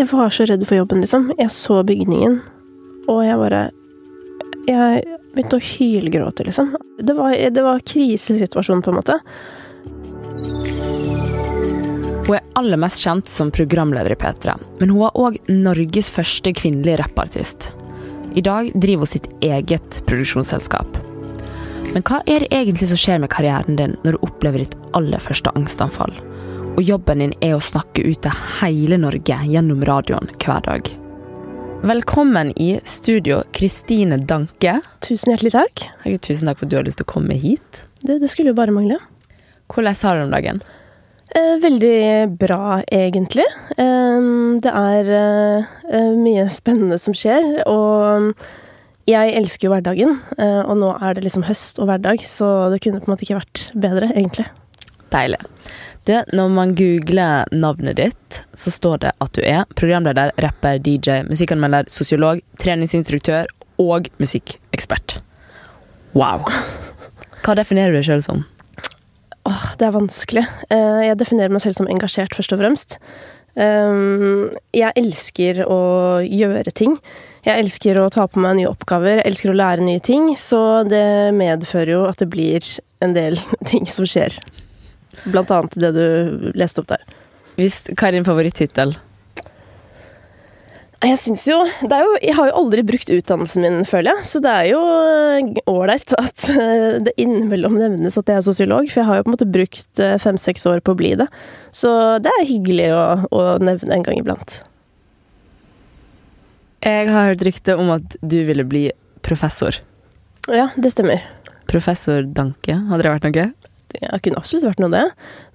Jeg var så redd for jobben, liksom. Jeg så bygningen, og jeg bare Jeg begynte å hylgråte, liksom. Det var, det var krisesituasjon, på en måte. Hun er aller mest kjent som programleder i P3, men hun er òg Norges første kvinnelige rappartist. I dag driver hun sitt eget produksjonsselskap. Men hva er det egentlig som skjer med karrieren din når du opplever ditt aller første angstanfall? Og jobben din er å snakke ut til hele Norge gjennom radioen hver dag. Velkommen i studio, Kristine Danke. Tusen hjertelig takk. Herregud, tusen takk for at du har lyst til å komme hit. Det, det skulle jo bare mangle. Hvordan har du det om dagen? Eh, veldig bra, egentlig. Eh, det er eh, mye spennende som skjer, og jeg elsker jo hverdagen. eh, og nå er det liksom høst og hverdag, så det kunne på en måte ikke vært bedre, egentlig. Deilig. Du, når man googler navnet ditt, så står det at du er programleder, rapper, DJ, musikkanmelder, sosiolog, treningsinstruktør og musikkekspert. Wow. Hva definerer du deg sjøl som? Åh, det er vanskelig. Eh, jeg definerer meg selv som engasjert, først og fremst. Um, jeg elsker å gjøre ting. Jeg elsker å ta på meg nye oppgaver, jeg elsker å lære nye ting, så det medfører jo at det blir en del ting som skjer. Blant annet det du leste opp der. Hvis, hva er din favorittittel? Jeg syns jo, jo Jeg har jo aldri brukt utdannelsen min, føler jeg, så det er jo ålreit at eh, det innimellom nevnes at jeg er sosiolog, for jeg har jo på en måte brukt eh, fem-seks år på å bli det. Så det er hyggelig å, å nevne en gang iblant. Jeg har hørt rykte om at du ville bli professor. Ja, det stemmer. Professor Danke, hadde det vært noe? Det kunne absolutt vært noe, det.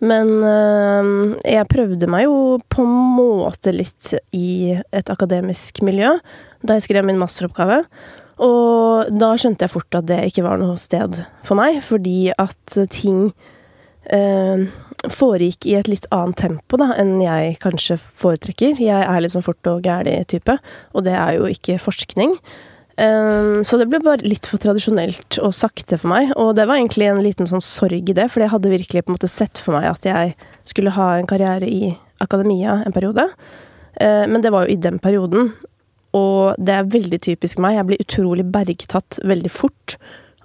Men øh, jeg prøvde meg jo på en måte litt i et akademisk miljø da jeg skrev min masteroppgave. Og da skjønte jeg fort at det ikke var noe sted for meg, fordi at ting øh, foregikk i et litt annet tempo da, enn jeg kanskje foretrekker. Jeg er litt sånn fort og gæli type, og det er jo ikke forskning. Um, så det ble bare litt for tradisjonelt og sakte for meg. Og det var egentlig en liten sånn sorg i det, for jeg hadde virkelig på en måte sett for meg at jeg skulle ha en karriere i akademia en periode. Uh, men det var jo i den perioden. Og det er veldig typisk meg. Jeg blir utrolig bergtatt veldig fort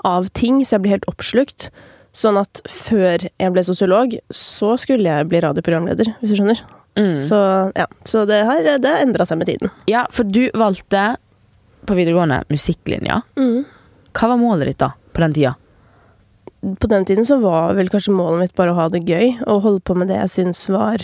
av ting, så jeg blir helt oppslukt. Sånn at før jeg ble sosiolog, så skulle jeg bli radioprogramleder, hvis du skjønner. Mm. Så ja, så det har endra seg med tiden. Ja, for du valgte på videregående musikklinja. Mm. Hva var målet ditt da, på den tida? på den tiden så var vel kanskje målet mitt bare å ha det gøy, og holde på med det jeg syns var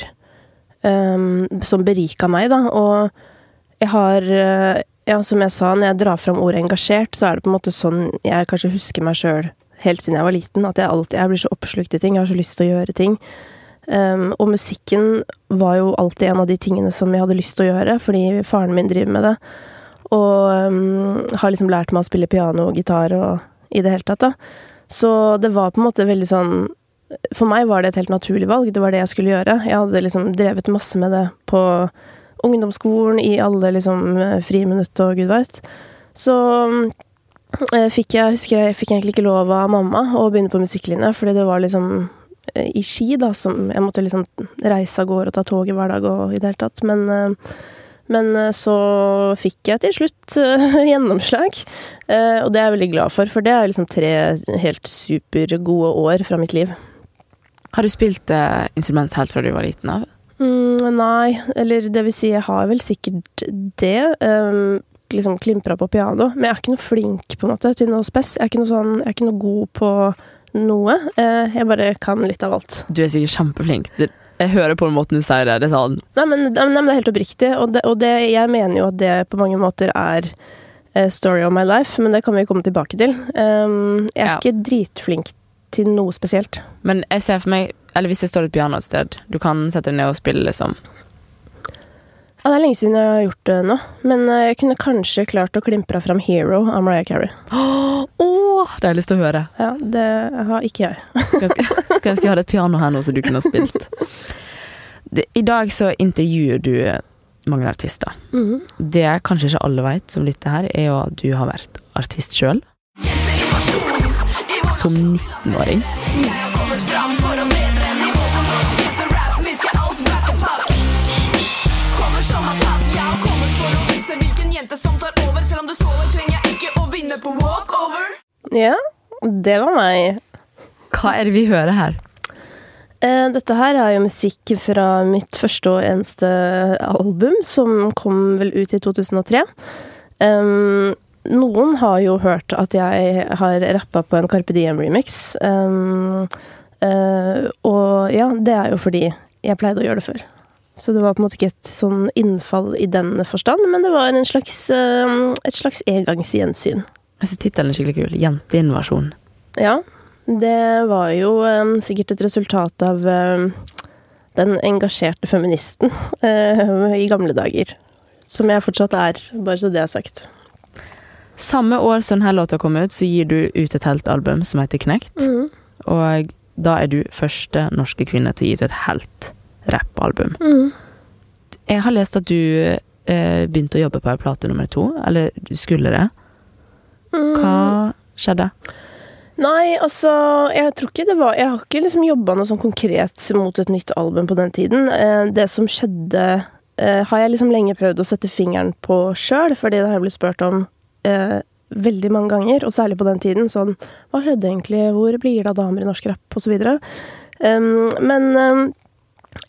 um, Som berika meg, da. Og jeg har uh, Ja, som jeg sa, når jeg drar fram ordet engasjert, så er det på en måte sånn jeg kanskje husker meg sjøl helt siden jeg var liten. At jeg alltid Jeg blir så oppslukt i ting, jeg har så lyst til å gjøre ting. Um, og musikken var jo alltid en av de tingene som jeg hadde lyst til å gjøre, fordi faren min driver med det. Og um, har liksom lært meg å spille piano og gitar og i det hele tatt, da. Så det var på en måte veldig sånn For meg var det et helt naturlig valg. Det var det jeg skulle gjøre. Jeg hadde liksom drevet masse med det på ungdomsskolen, i alle liksom friminutt og gud veit. Så eh, fikk jeg husker jeg fikk egentlig ikke lov av mamma å begynne på musikklinja, fordi det var liksom eh, i Ski, da, som jeg måtte liksom reise av gårde og ta toget hver dag og i det hele tatt. Men eh, men eh, så fikk jeg til slutt uh, gjennomslag, uh, og det er jeg veldig glad for, for det er liksom tre helt supergode år fra mitt liv. Har du spilt instrument helt fra du var liten av? Mm, nei, eller det vil si, jeg har vel sikkert det. Um, liksom klimpra på piano, men jeg er ikke noe flink på en måte til noe spes. Jeg er ikke noe, sånn, jeg er ikke noe god på noe. jeg bare kan litt av alt. Du er sikkert kjempeflink. Jeg hører på den måten du sier det. Det er sånn Nei, men, nei, men det er helt oppriktig, og, det, og det, jeg mener jo at det på mange måter er uh, story of my life, men det kan vi komme tilbake til. Um, jeg er Ja. ikke dritflink til noe spesielt. Men jeg ser for meg Eller hvis jeg står et piano et sted, du kan sette deg ned og spille, liksom. Ja, det er lenge siden jeg har gjort det nå, men uh, jeg kunne kanskje klart å klimpre fram 'Hero' av Mariah Carey. Åh, det har jeg lyst til å høre. Ja, det har ikke jeg. Skulle ønske jeg hadde et piano her nå som du kunne ha spilt. I dag så intervjuer du mange artister. Mhm. Det kanskje ikke alle vet som lytter her, er jo at du har vært artist sjøl. Som 19-åring. Ja, det var meg. Hva er det vi hører her? Eh, dette her er jo musikk fra mitt første og eneste album, som kom vel ut i 2003. Um, noen har jo hørt at jeg har rappa på en Carpe Diem-remix. Um, uh, og ja, det er jo fordi jeg pleide å gjøre det før. Så det var på en måte ikke et sånn innfall i den forstand, men det var en slags, uh, et slags engangsgjensyn. Jeg syns tittelen er skikkelig kul. 'Jenteinvasjon'. Ja, det var jo um, sikkert et resultat av um, den engasjerte feministen uh, i gamle dager. Som jeg fortsatt er, bare så det er sagt. Samme år som denne låta kom ut, så gir du ut et helt album som heter Knekt. Mm. Og da er du første norske kvinne til å gi ut et helt rappalbum. Mm. Jeg har lest at du eh, begynte å jobbe på ei plate nummer to, eller skulle det. Hva skjedde? Nei, altså Jeg tror ikke det var Jeg har ikke liksom jobba noe sånn konkret mot et nytt album på den tiden. Eh, det som skjedde, eh, har jeg liksom lenge prøvd å sette fingeren på sjøl, fordi det har jeg blitt spurt om eh, veldig mange ganger, og særlig på den tiden. Sånn Hva skjedde egentlig? Hvor blir det av damer i norsk rapp? Og så videre. Men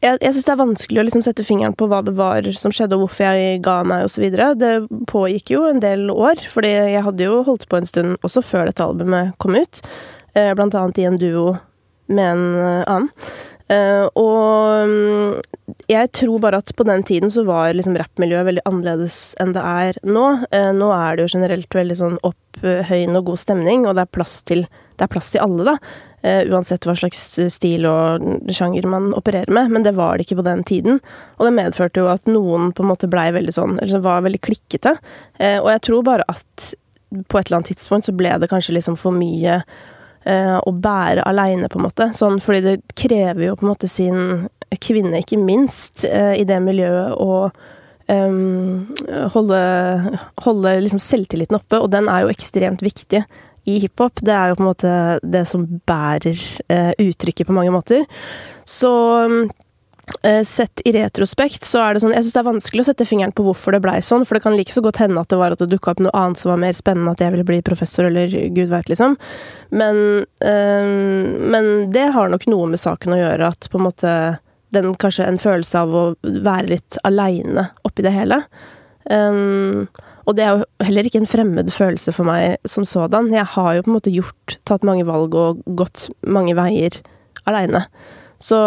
jeg, jeg syns det er vanskelig å liksom sette fingeren på hva det var som skjedde, og hvorfor jeg ga meg osv. Det pågikk jo en del år, fordi jeg hadde jo holdt på en stund også før dette albumet kom ut. Eh, blant annet i en duo med en eh, annen. Uh, og um, jeg tror bare at på den tiden så var liksom rappmiljøet veldig annerledes enn det er nå. Nå er det jo generelt veldig sånn opphøyende og god stemning, og det er plass til, er plass til alle, da. Uh, uansett hva slags stil og sjanger man opererer med, men det var det ikke på den tiden. Og det medførte jo at noen på en måte blei veldig sånn, eller var veldig klikkete. og jeg tror bare at på et eller annet tidspunkt så ble det kanskje liksom for mye Eh, å bære aleine, på en måte. Sånn, fordi det krever jo på en måte sin kvinne, ikke minst, eh, i det miljøet å um, holde, holde liksom selvtilliten oppe, og den er jo ekstremt viktig i hiphop. Det er jo på en måte det som bærer eh, uttrykket på mange måter. Så Eh, sett i retrospekt, så er det sånn Jeg syns det er vanskelig å sette fingeren på hvorfor det blei sånn, for det kan like så godt hende at det var at det dukka opp noe annet som var mer spennende, at jeg ville bli professor, eller gud veit, liksom. Men, eh, men det har nok noe med saken å gjøre, at på en måte den kanskje en følelse av å være litt aleine oppi det hele. Um, og det er jo heller ikke en fremmed følelse for meg som sådan. Jeg har jo på en måte gjort, tatt mange valg og gått mange veier aleine. Så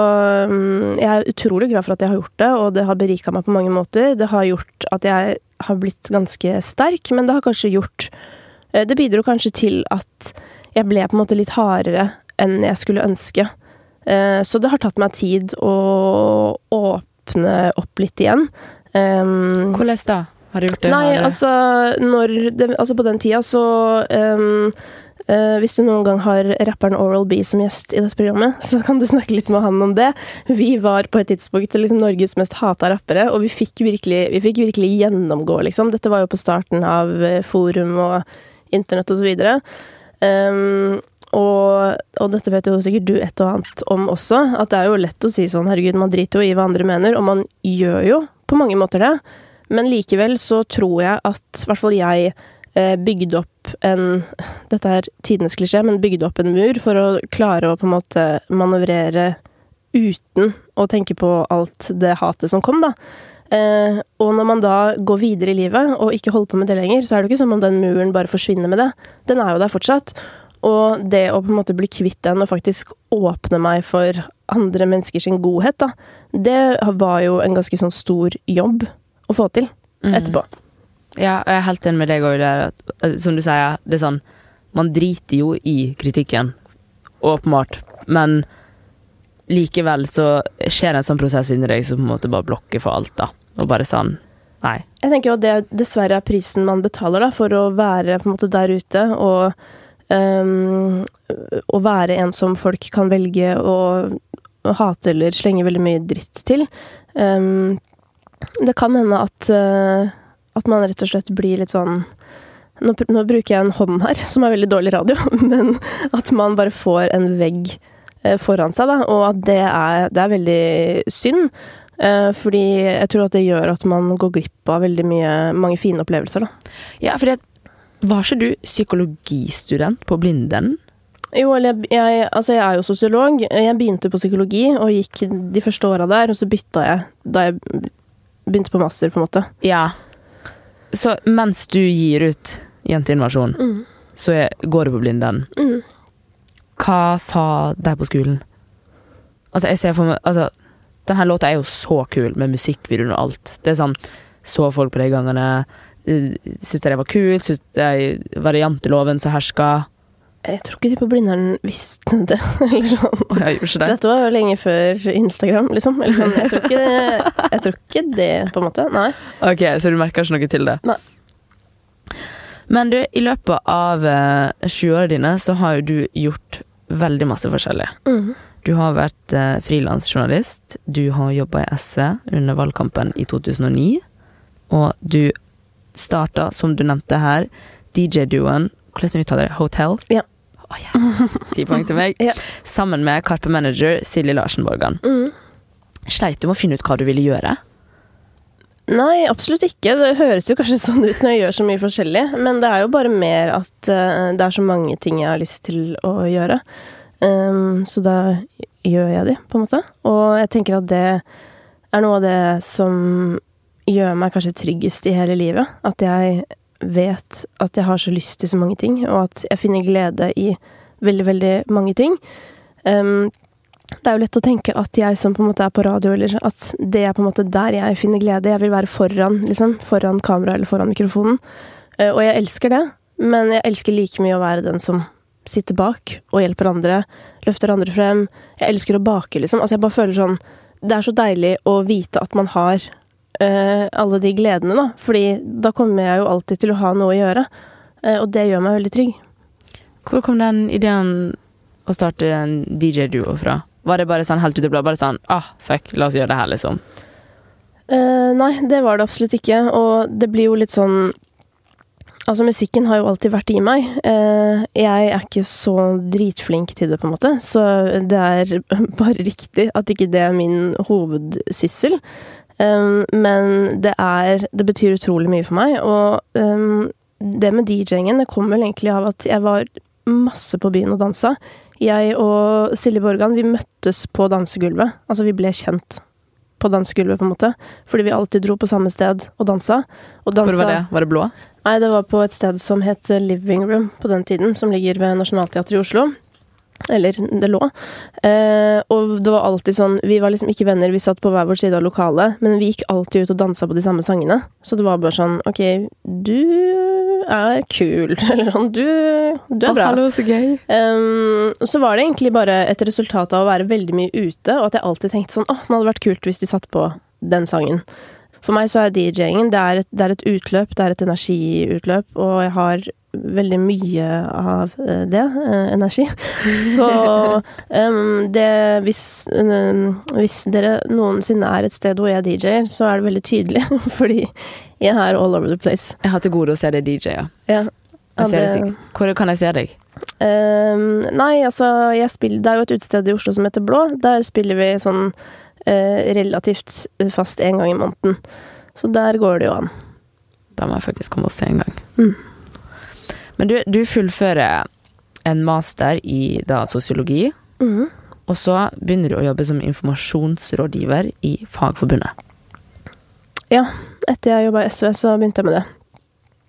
um, jeg er utrolig glad for at jeg har gjort det, og det har berika meg på mange måter. Det har gjort at jeg har blitt ganske sterk, men det har kanskje gjort eh, Det bidro kanskje til at jeg ble på en måte litt hardere enn jeg skulle ønske. Uh, så det har tatt meg tid å åpne opp litt igjen. Um, Hvordan da? Har du gjort det? Nei, altså, det, altså på den tida så um, Uh, hvis du noen gang har rapperen Oral B som gjest i dette programmet, så kan du snakke litt med han om det. Vi var på et tidspunkt liksom Norges mest hata rappere, og vi fikk, virkelig, vi fikk virkelig gjennomgå, liksom. Dette var jo på starten av eh, forum og internett og så videre. Um, og, og, dette vet jo sikkert du et og annet om også, at det er jo lett å si sånn herregud, man driter jo i hva andre mener, og man gjør jo på mange måter det. Men likevel så tror jeg at i hvert fall jeg bygde opp en Dette er tidenes klisjé, men bygde opp en mur for å klare å på en måte manøvrere uten å tenke på alt det hatet som kom, da. Eh, og når man da går videre i livet og ikke holder på med det lenger, så er det ikke som om den muren bare forsvinner med det. Den er jo der fortsatt. Og det å på en måte bli kvitt den og faktisk åpne meg for andre menneskers godhet, da, det var jo en ganske sånn stor jobb å få til mm. etterpå. Mm. Ja, jeg er helt enig med deg òg der. Eh, som du sier, det er sånn Man driter jo i kritikken, åpenbart, men likevel så skjer det en sånn prosess inni deg som på en måte bare blokker for alt, da. Og bare sånn Nei. Jeg tenker jo at det dessverre er prisen man betaler da, for å være på en måte der ute og um, Å være en som folk kan velge å hate eller slenge veldig mye dritt til. Um, det kan hende at uh, at man rett og slett blir litt sånn nå, nå, bruker jeg en hånd her, som er veldig dårlig radio, men at man bare får en vegg eh, foran seg, da, og at det er, det er veldig synd. Eh, fordi jeg tror at det gjør at man går glipp av veldig mye, mange fine opplevelser, da. Ja, fordi Var ikke du psykologistudent på Blindern? Jo, eller jeg, jeg, altså jeg er jo sosiolog. Jeg begynte på psykologi og gikk de første åra der, og så bytta jeg da jeg begynte på master, på en måte. Ja. Så mens du gir ut Jenteinvasjon, Mm. så går du på Blindern. Mm. Hva sa de på skolen? Altså, jeg ser for meg altså, Denne låta er jo så kul, med musikkvideoen og alt. Det er sånn Så folk på de gangene. Eh, Syntes jeg det var kult? Syntes var det janteloven som herska? Jeg tror ikke de på Blindern visste det. Eller sånn. Det. Dette var jo lenge før Instagram, liksom. Eller sånn. Jeg tror ikke, jeg tror ikke det, på en måte. Nei. Ok, Så du merker ikke noe til det? Nei. Men du, i løpet av uh, 20-åra dine så har jo du gjort veldig masse forskjellig. Mm. Du har vært uh, frilansjournalist, du har jobba i SV under valgkampen i 2009, og du starta, som du nevnte her, DJ-duoen Hvordan uttaler det? Hotel? Ja. Oh, yes. Ti poeng til meg. Ja. Sammen med Karpe Manager Silje Larsen Borgan. Mm. Sleit du med å finne ut hva du ville gjøre? Nei, absolutt ikke. Det høres jo kanskje sånn ut når jeg gjør så mye forskjellig, men det er jo bare mer at uh, det er så mange ting jeg har lyst til å gjøre. Um, så da gjør jeg de, på en måte. Og jeg tenker at det er noe av det som gjør meg kanskje tryggest i hele livet. At jeg vet at jeg har så lyst til så mange ting, og at jeg finner glede i veldig, veldig mange ting. Um, det er jo lett å tenke at jeg som på en måte er på radio, eller at det er på en måte der jeg finner glede. Jeg vil være foran, liksom. Foran kamera eller foran mikrofonen. Uh, og jeg elsker det, men jeg elsker like mye å være den som sitter bak og hjelper andre. Løfter andre frem. Jeg elsker å bake, liksom. Altså, jeg bare føler sånn Det er så deilig å vite at man har eh, alle de gledene, da. Fordi da kommer jeg jo alltid til å ha noe å gjøre. Eh, og det gjør meg veldig trygg. Hvor kom den ideen å starte en DJ-duo fra? Var det bare sånn helt ut i blå, bare sånn ah, fuck, la oss gjøre det her, liksom? Eh, nei, det var det absolutt ikke. Og det blir jo litt sånn Altså, musikken har jo alltid vært i meg. Eh, jeg er ikke så dritflink til det, på en måte, så det er bare riktig at ikke det er min hovedsyssel. Um, men det er Det betyr utrolig mye for meg, og um, det med DJ-ingen, det kom vel egentlig av at jeg var masse på byen og dansa. Jeg og Silje Borgan, vi møttes på dansegulvet. Altså, vi ble kjent på dansegulvet, på en måte. Fordi vi alltid dro på samme sted og dansa. Og dansa Hvor var det? Var det blå? Nei, det var på et sted som het Living Room på den tiden, som ligger ved Nationaltheatret i Oslo. Eller det lå. Eh, og det var alltid sånn Vi var liksom ikke venner, vi satt på hver vår side av lokalet, men vi gikk alltid ut og dansa på de samme sangene. Så det var bare sånn OK, du er kul. Eller sånn Du, du er bra. hallo, så gøy. Um, så var det egentlig bare et resultat av å være veldig mye ute, og at jeg alltid tenkte sånn åh, det hadde vært kult hvis de satt på den sangen. For meg så er DJ-ingen det, et- det er et utløp, det er et energiutløp, og jeg har veldig mye av eh, det, eh, energi. Så um, det hvis, um, hvis dere noensinne er et sted hvor jeg DJ-er, så er det veldig tydelig, fordi jeg er all over the place. Jeg har til gode å se deg DJ, ja. Det Hvor kan jeg se deg? Um, nei, altså jeg spiller, Det er jo et utested i Oslo som heter Blå. Der spiller vi sånn relativt fast én gang i måneden. Så der går det jo an. Da må jeg faktisk komme og se en gang. Mm. Men du, du fullfører en master i da sosiologi, mm. og så begynner du å jobbe som informasjonsrådgiver i Fagforbundet. Ja, etter jeg jobba i SV, så begynte jeg med det.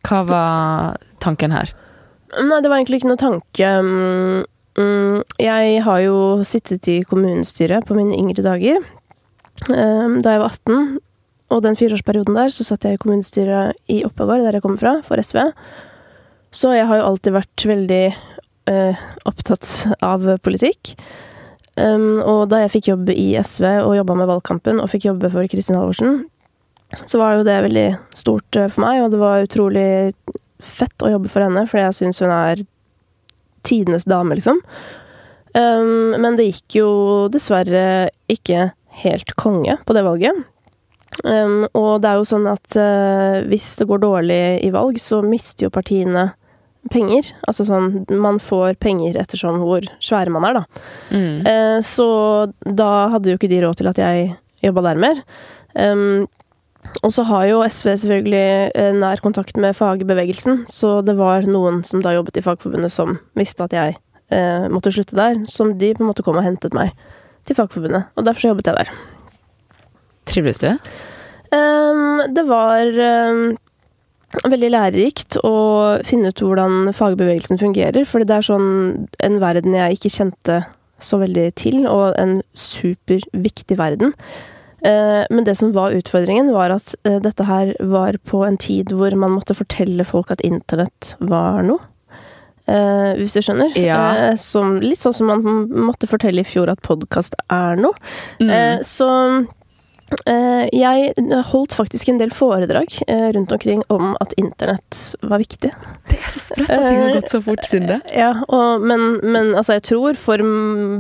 Hva var tanken her? Nei, det var egentlig ikke noe tanke. Mm, mm, Jeg har jo sittet i kommunestyret på mine yngre dager. Ehm, Da jeg var 18, og den fireårsperioden der, så satt jeg i kommunestyret i Oppegård, der jeg kommer fra, for SV. Så jeg har jo alltid vært veldig eh, opptatt av politikk. Um, og da jeg fikk jobb i SV og jobba med valgkampen og fikk jobbe for Kristin Halvorsen, så var jo det veldig stort eh, for meg, og det var utrolig fett å jobbe for henne, fordi jeg syns hun er tidenes dame, liksom. Um, men det gikk jo dessverre ikke helt konge på det valget. Um, og det er jo sånn at uh, hvis det går dårlig i valg, så mister jo partiene penger. Altså sånn Man får penger etter sånn hvor svære man er, da. Mm. Uh, så da hadde jo ikke de råd til at jeg jobba der mer. Um, og så har jo SV selvfølgelig eh, nær kontakt med fagbevegelsen, så det var noen som da jobbet i Fagforbundet som visste at jeg eh, måtte slutte der, som de på en måte kom og hentet meg til Fagforbundet. Og derfor så jobbet jeg der. Trivdes du? Um, det var um, veldig lærerikt å finne ut hvordan fagbevegelsen fungerer, for det er sånn en verden jeg ikke kjente så veldig til, og en superviktig verden. Uh, men det som var utfordringen, var at uh, dette her var på en tid hvor man måtte fortelle folk at internett var noe. Uh, hvis du skjønner. Ja. som, litt sånn som man måtte fortelle i fjor at podkast er noe. Mm. så Eh, jeg holdt faktisk en del foredrag eh, rundt omkring om at internett var viktig. Det er så sprøtt at ting har gått så fort siden det. Ja, og, men, men altså, jeg tror for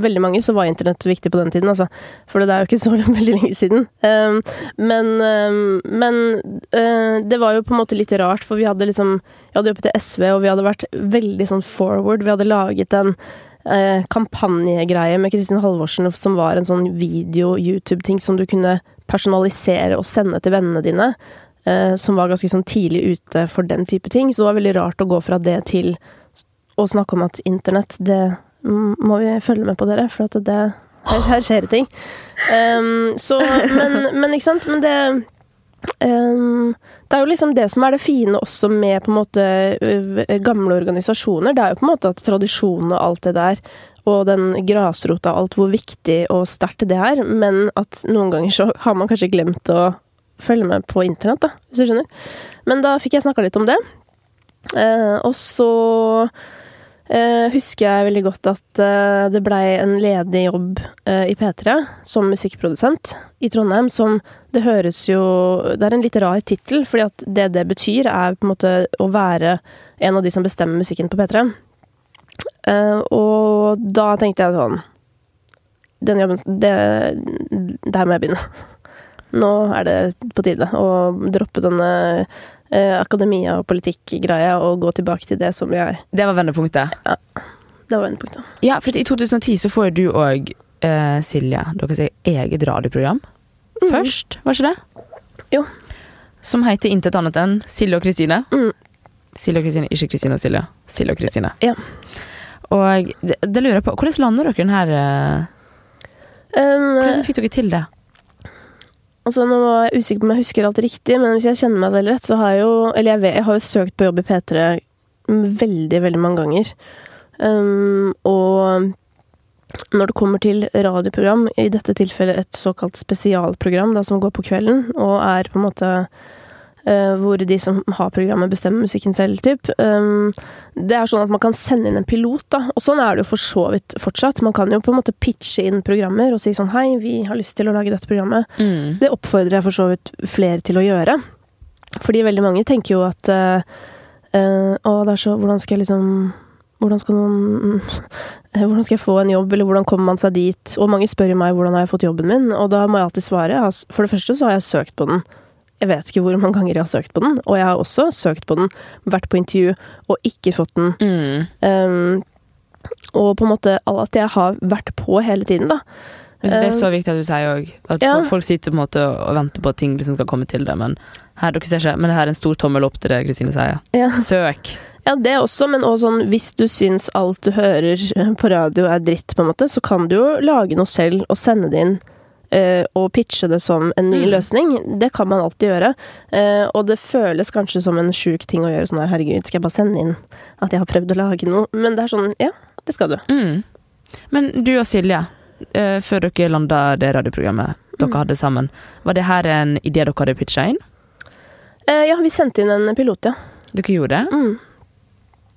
veldig mange så var internett viktig på den tiden, altså. For det er jo ikke så veldig lenge siden. Um, men, um, men det var jo på en måte litt rart, for vi hadde liksom Jeg hadde jobbet i SV, og vi hadde vært veldig sånn forward. Vi hadde laget en eh, kampanjegreie med Kristin Halvorsen som var en sånn video-YouTube-ting som du kunne personalisere og sende til vennene dine. Eh, som var ganske sånn tidlig ute for den type ting. Så det var veldig rart å gå fra det til å snakke om at internett, det må vi følge med på, dere. For at det Her, her skjer det ting. Um, så men, men ikke sant. Men det Um, det er jo liksom det som er det fine også med på en måte gamle organisasjoner. Det er jo på en måte at tradisjon og alt det der, og den grasrota alt, hvor viktig og sterkt det er, men at noen ganger så har man kanskje glemt å følge med på internett, da, hvis du skjønner. Men da fikk jeg snakka litt om det. Eh, og så eh, husker jeg veldig godt at eh, det blei en ledig jobb i P3 som musikkprodusent i Trondheim, som det høres jo Det er en litt rar tittel, fordi at det det betyr, er på en måte å være en av de som bestemmer musikken på P3. Og da tenkte jeg sånn Den jobben det, Der må jeg begynne. Nå er det på tide å droppe denne eh, akademia og politikk-greia og gå tilbake til det som jeg Det var vendepunktet. Det var vendepunktet. Ja, for i 2010 så får du og eh, Silje deres eget radioprogram. Først, var ikke det? Jo. Som heter intet annet enn Silje og Kristine. Mm. Silje og Kristine, ikke Kristine og Silje. Silje og Kristine. Ja. Og det, det lurer jeg på, hvordan lander dere den her Um, Hvordan fikk dere til det? altså, nå er jeg usikker på om jeg husker alt riktig, men hvis jeg kjenner meg selv rett, så har jeg jo Eller jeg, vet, jeg har jo søkt på jobb i P3 veldig, veldig mange ganger. Um, og når det kommer til radioprogram, i dette tilfellet et såkalt spesialprogram da, som går på kvelden, og er på en måte eh, hvor de som har programmet, bestemmer musikken selv, typ. Um, det er sånn at man kan sende inn en pilot, da. Og sånn er det jo for så vidt fortsatt. Man kan jo på en måte pitche inn programmer og si sånn Hei, vi har lyst til å lage dette programmet. Mm. Det oppfordrer jeg for så vidt flere til å gjøre. Fordi veldig mange tenker jo at uh, uh, Å, det er så Hvordan skal jeg liksom hvordan skal, noen, hvordan skal jeg få en jobb, eller hvordan kommer man seg dit? Og mange spør jo meg hvordan har jeg fått jobben min, og da må jeg alltid svare. For det første så har jeg søkt på den. Jeg vet ikke hvor mange ganger jeg har søkt på den, og jeg har også søkt på den, vært på intervju og ikke fått den. Mm. Um, og på en måte at jeg har vært på hele tiden, da. Jeg synes det er så viktig at du sier òg. At Ja. folk sitter på en måte og venter på at ting liksom skal komme til det. Men her, dere ser ikke, men det her er en stor tommel opp til det Kristine sier. Ja. Søk. Ja, det også, men også sånn hvis du syns alt du hører på radio er dritt, på en måte, så kan du jo lage noe selv og sende det inn. Eh, og pitche det som en ny Mm. løsning. Det kan man alltid gjøre. Eh, og det føles kanskje som en sjuk ting å gjøre sånn her, herregud, skal jeg bare sende inn at jeg har prøvd å lage noe? Men det er sånn, ja, det skal du. Mm. Men du og Silje, eh, før dere landa det radioprogrammet dere Mm. hadde sammen, var det her en idé dere hadde pitcha inn? Ja, vi sendte inn en pilot, ja. Dere gjorde det? Mm.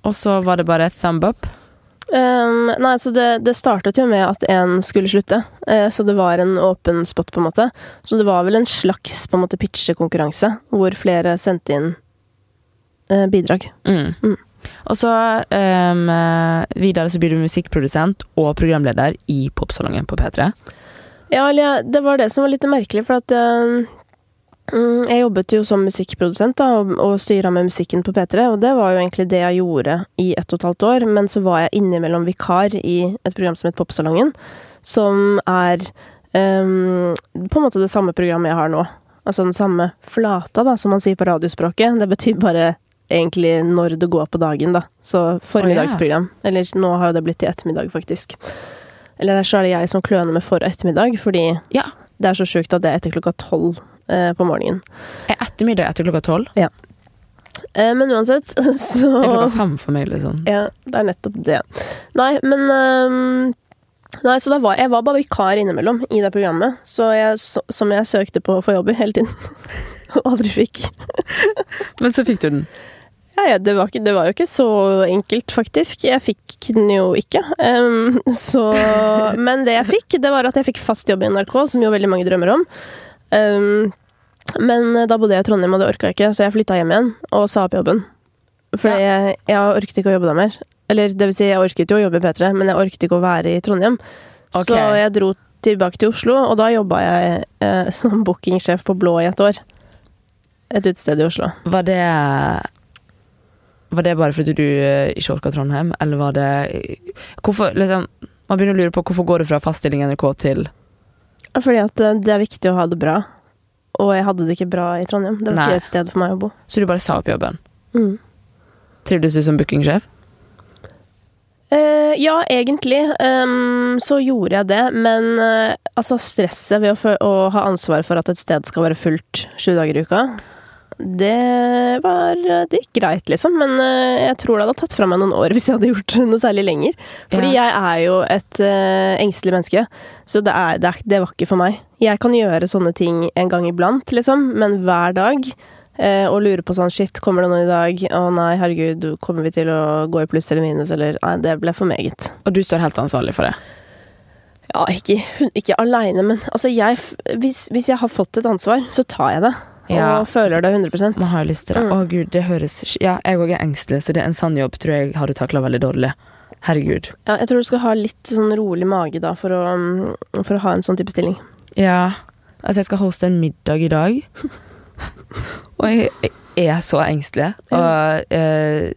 Og så var det bare thumb up? Um, nei, så det, det startet jo med at en skulle slutte, uh, så det var en åpen spot, på en måte. Så det var vel en slags på en måte pitchekonkurranse, hvor flere sendte inn uh, bidrag. Mm. Mm. Og så eh, videre så blir du musikkprodusent og programleder i Popsalongen på P3. Ja, det var det som var litt merkelig, for at mm, jeg jobbet jo som musikkprodusent da, og, og styra med musikken på P3, og det var jo egentlig det jeg gjorde i ett og et halvt år, men så var jeg innimellom vikar i et program som het Popsalongen, som er um, på en måte det samme programmet jeg har nå. Altså den samme flata, da, som man sier på radiospråket. Det betyr bare egentlig når det går på dagen, da. Så formiddagsprogram. Eller nå har jo det blitt til ettermiddag, faktisk. Eller så er det jeg som kløner med for ettermiddag, fordi yeah. det er så sjukt at det er etter klokka tolv eh, på morgenen. Er ettermiddag etter klokka tolv? Eh, men uansett, så Det er klokka fem for meg, liksom. Ja, det er nettopp det. Nei, men ehm, Nei, så var jeg var bare vikar innimellom i det programmet, så jeg, så, som jeg søkte på for jobb i hele tiden. Og aldri fikk. Men så fikk du den. Ja, ja, det, var ikke, det var jo ikke så enkelt, faktisk. Jeg fikk den jo ikke. Um, så Men det jeg fikk, det var at jeg fikk fast jobb i NRK, som jo veldig mange drømmer om. Ehm, men da bodde jeg i Trondheim, og det orka jeg ikke, så jeg flytta hjem igjen og sa opp jobben. For jeg, jeg orket ikke å jobbe der mer. Eller det vil si, jeg orket jo å jobbe i P3, men jeg orket ikke å være i Trondheim. Okay. Så jeg dro tilbake til Oslo, og da jobba jeg eh, som bookingsjef på Blå i et år. Et utested i Oslo. Var det Var det bare fordi du eh, ikke orka Trondheim, eller var det Hvorfor, liksom Man begynner å lure på hvorfor går du fra fast stilling i NRK til Fordi at eh, det er viktig å ha det bra. Og jeg hadde det ikke bra i Trondheim. Det var Nei. ikke et sted for meg å bo. Så du bare sa opp jobben? Mm. Trivdes du som bookingsjef? Uh, ja, egentlig um, så gjorde jeg det, men uh, altså stresset ved å, å ha ansvar for at et sted skal være fullt sju dager i uka, det var Det gikk greit, liksom. Men eh, jeg tror det hadde tatt fra meg noen år hvis jeg hadde gjort noe særlig lenger. Fordi Ja. jeg er jo et uh, engstelig menneske, så det, er, det, er, det var ikke for meg. Jeg kan gjøre sånne ting en gang iblant, liksom, men hver dag uh, og lure på sånn Shit, kommer det noe i dag? Å nei, herregud, kommer vi til å gå i pluss eller minus? Eller Nei, det ble for meget. Og du står helt ansvarlig for det? Ja, ikke, ikke aleine, men altså, jeg hvis, hvis jeg har fått et ansvar, så tar jeg det. Ja, og føler det 100 Man har jo lyst til det. Mm. Å gud, det høres Ja, jeg òg er engstelig, så det er en sann jobb tror jeg hadde takla veldig dårlig. Herregud. Ja, jeg tror du skal ha litt sånn rolig mage da, for å, mm, for å ha en sånn type stilling. Ja, altså jeg skal hoste en middag i dag. og jeg, jeg er så engstelig. Og eh,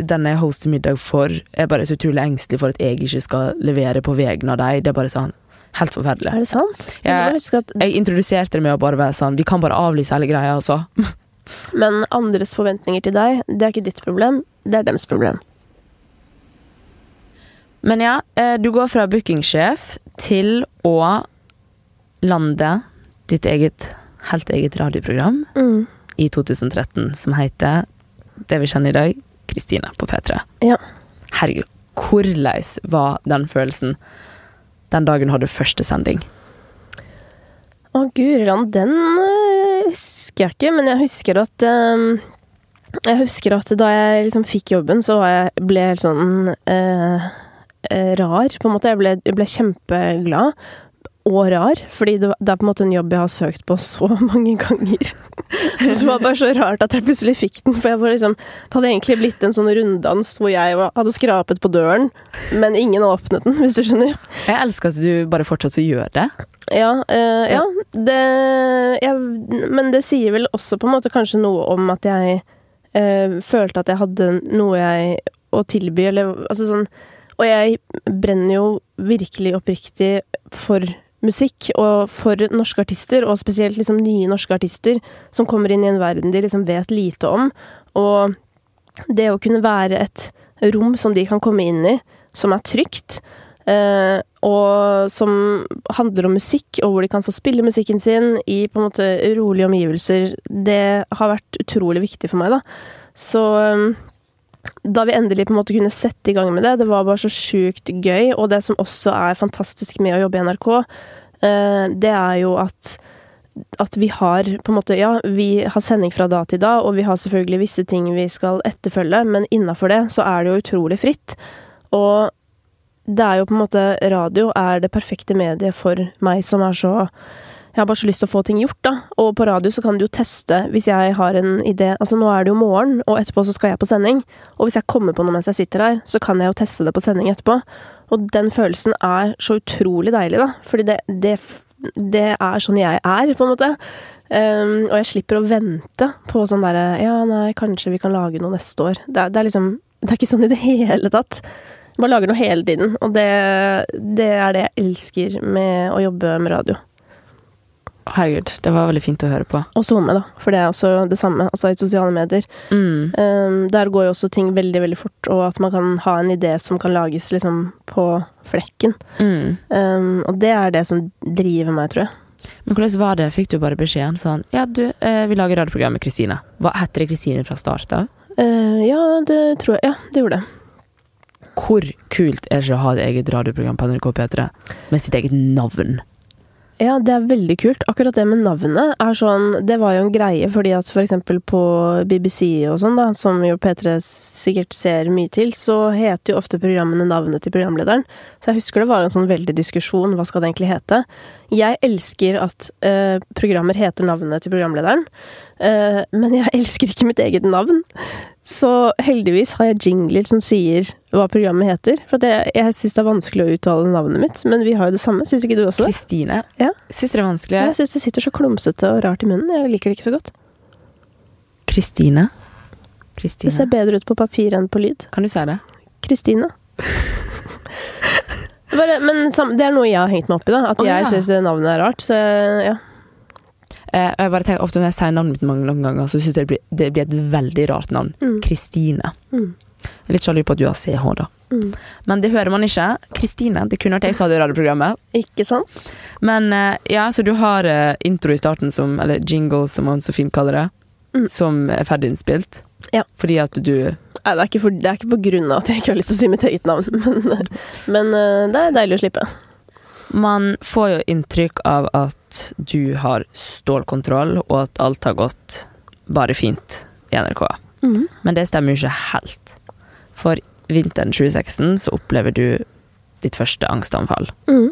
denne jeg hoster middag for, er bare så utrolig engstelig for at jeg ikke skal levere på vegne av deg. Det er bare sånn helt forferdelig. Er det sant? Jeg, Jeg at, Jeg introduserte det med å bare være sånn Vi kan bare avlyse hele greia, altså. men andres forventninger til deg, det er ikke ditt problem, det er deres problem. Men ja, eh, du går fra bookingsjef til å lande ditt eget, helt eget radioprogram Mm. i 2013 som heter det vi kjenner i dag, Kristina på P3. Ja. Herregud, hvordan var den følelsen den dagen hadde første sending? Å, Guriland, den øh, husker jeg ikke, men jeg husker at øhm, Jeg husker at da jeg liksom fikk jobben, så jeg, ble jeg helt sånn øh, øh, rar, på en måte. Jeg ble, jeg ble kjempeglad. Og rar, fordi det, er på en måte en jobb jeg har søkt på så mange ganger. Så det var bare så rart at jeg plutselig fikk den. For jeg var liksom, det hadde egentlig blitt en sånn runddans hvor jeg hadde skrapet på døren, men ingen åpnet den, hvis du skjønner. Jeg elsker at du bare fortsatt å gjøre det. Ja, eh, ja det jeg, Men det sier vel også på en måte kanskje noe om at jeg eh, følte at jeg hadde noe jeg å tilby, eller altså sånn Og jeg brenner jo virkelig oppriktig for musikk, og for norske artister, og spesielt liksom nye norske artister, som kommer inn i en verden de liksom vet lite om. Og det å kunne være et rom som de kan komme inn i, som er trygt, eh, og som handler om musikk, og hvor de kan få spille musikken sin i på en måte rolige omgivelser, det har vært utrolig viktig for meg, da. Så eh, da vi endelig på en måte kunne sette i gang med det, det var bare så sjukt gøy, og det som også er fantastisk med å jobbe i NRK, eh, det er jo at at vi har på en måte Ja, vi har sending fra da til da, og vi har selvfølgelig visse ting vi skal etterfølge, men innafor det så er det jo utrolig fritt. Og det er jo på en måte Radio er det perfekte mediet for meg som er så Jeg har bare så lyst til å få ting gjort, da. Og på radio så kan du jo teste hvis jeg har en idé Altså nå er det jo morgen, og etterpå så skal jeg på sending. Og hvis jeg kommer på noe mens jeg sitter her, så kan jeg jo teste det på sending etterpå. Og den følelsen er så utrolig deilig, da. Fordi det, det, det er sånn jeg er, på en måte. Um, og jeg slipper å vente på sånn derre Ja, nei, kanskje vi kan lage noe neste år. Det, det er liksom Det er ikke sånn i det hele tatt. Bare lager noe hele tiden. Og det, det er det jeg elsker med å jobbe med radio. Herregud, det var veldig fint å høre på. Og SoMe, da, for det er også det samme. Altså i sosiale medier. Mm. Um, der går jo også ting veldig, veldig fort, og at man kan ha en idé som kan lages liksom på flekken. Mm. Um, og det er det som driver meg, tror jeg. Men hvordan var det? Fikk du bare beskjeden sånn Ja, du, eh, vi lager radioprogram med Kristine. Hva Heter det Kristine fra start av? Uh, ja, det tror jeg. Ja, det gjorde det. Hvor kult er det ikke å ha et eget radioprogram på NRK P3 med sitt eget navn? Ja, det er veldig kult. Akkurat det med navnet er sånn Det var jo en greie fordi at for eksempel på BBC og sånn, da, som jo P3 sikkert ser mye til, så heter jo ofte programmene navnet til programlederen. Så jeg husker det var en sånn veldig diskusjon. Hva skal det egentlig hete? Jeg elsker at eh, programmer heter navnet til programlederen, eh, men jeg elsker ikke mitt eget navn. Så heldigvis har jeg jingler som sier hva programmet heter. For jeg, jeg syns det er vanskelig å uttale navnet mitt, men vi har jo det samme. Syns ikke du også det? Kristine? Ja. Syns det er vanskelig? Jeg syns det sitter så klumsete og rart i munnen. Jeg liker det ikke så godt. Kristine? Det ser bedre ut på papir enn på lyd. Kan du si det? Kristine. Bare, men det er noe jeg har hengt meg opp i, da. At oh, jeg ja. syns navnet er rart. Så ja. Eh, jeg bare tenker ofte Når jeg sier navnet mitt mange, mange ganger, så syns jeg det blir, det blir et veldig rart navn. Mm. Kristine. Mm. Er litt sjalu på at du har CH, da. Mm. Men det hører man ikke. Kristine. Det kunne vært jeg som hadde radioprogrammet. Ikke sant? Men eh, ja, så du har eh, intro i starten som Eller jingle, som man så fint kaller det. Mm. Som er ferdig innspilt. Ja. Fordi at du Nei, det er ikke, for, det er ikke på grunn av at jeg ikke har lyst til å si mitt eget navn, men, men eh, det er deilig å slippe. Man får jo inntrykk av at du har stålkontroll, og at alt har gått bare fint i NRK. Mm. Men det stemmer jo ikke helt. For vinteren 2016 så opplever du ditt første angstanfall. Mm.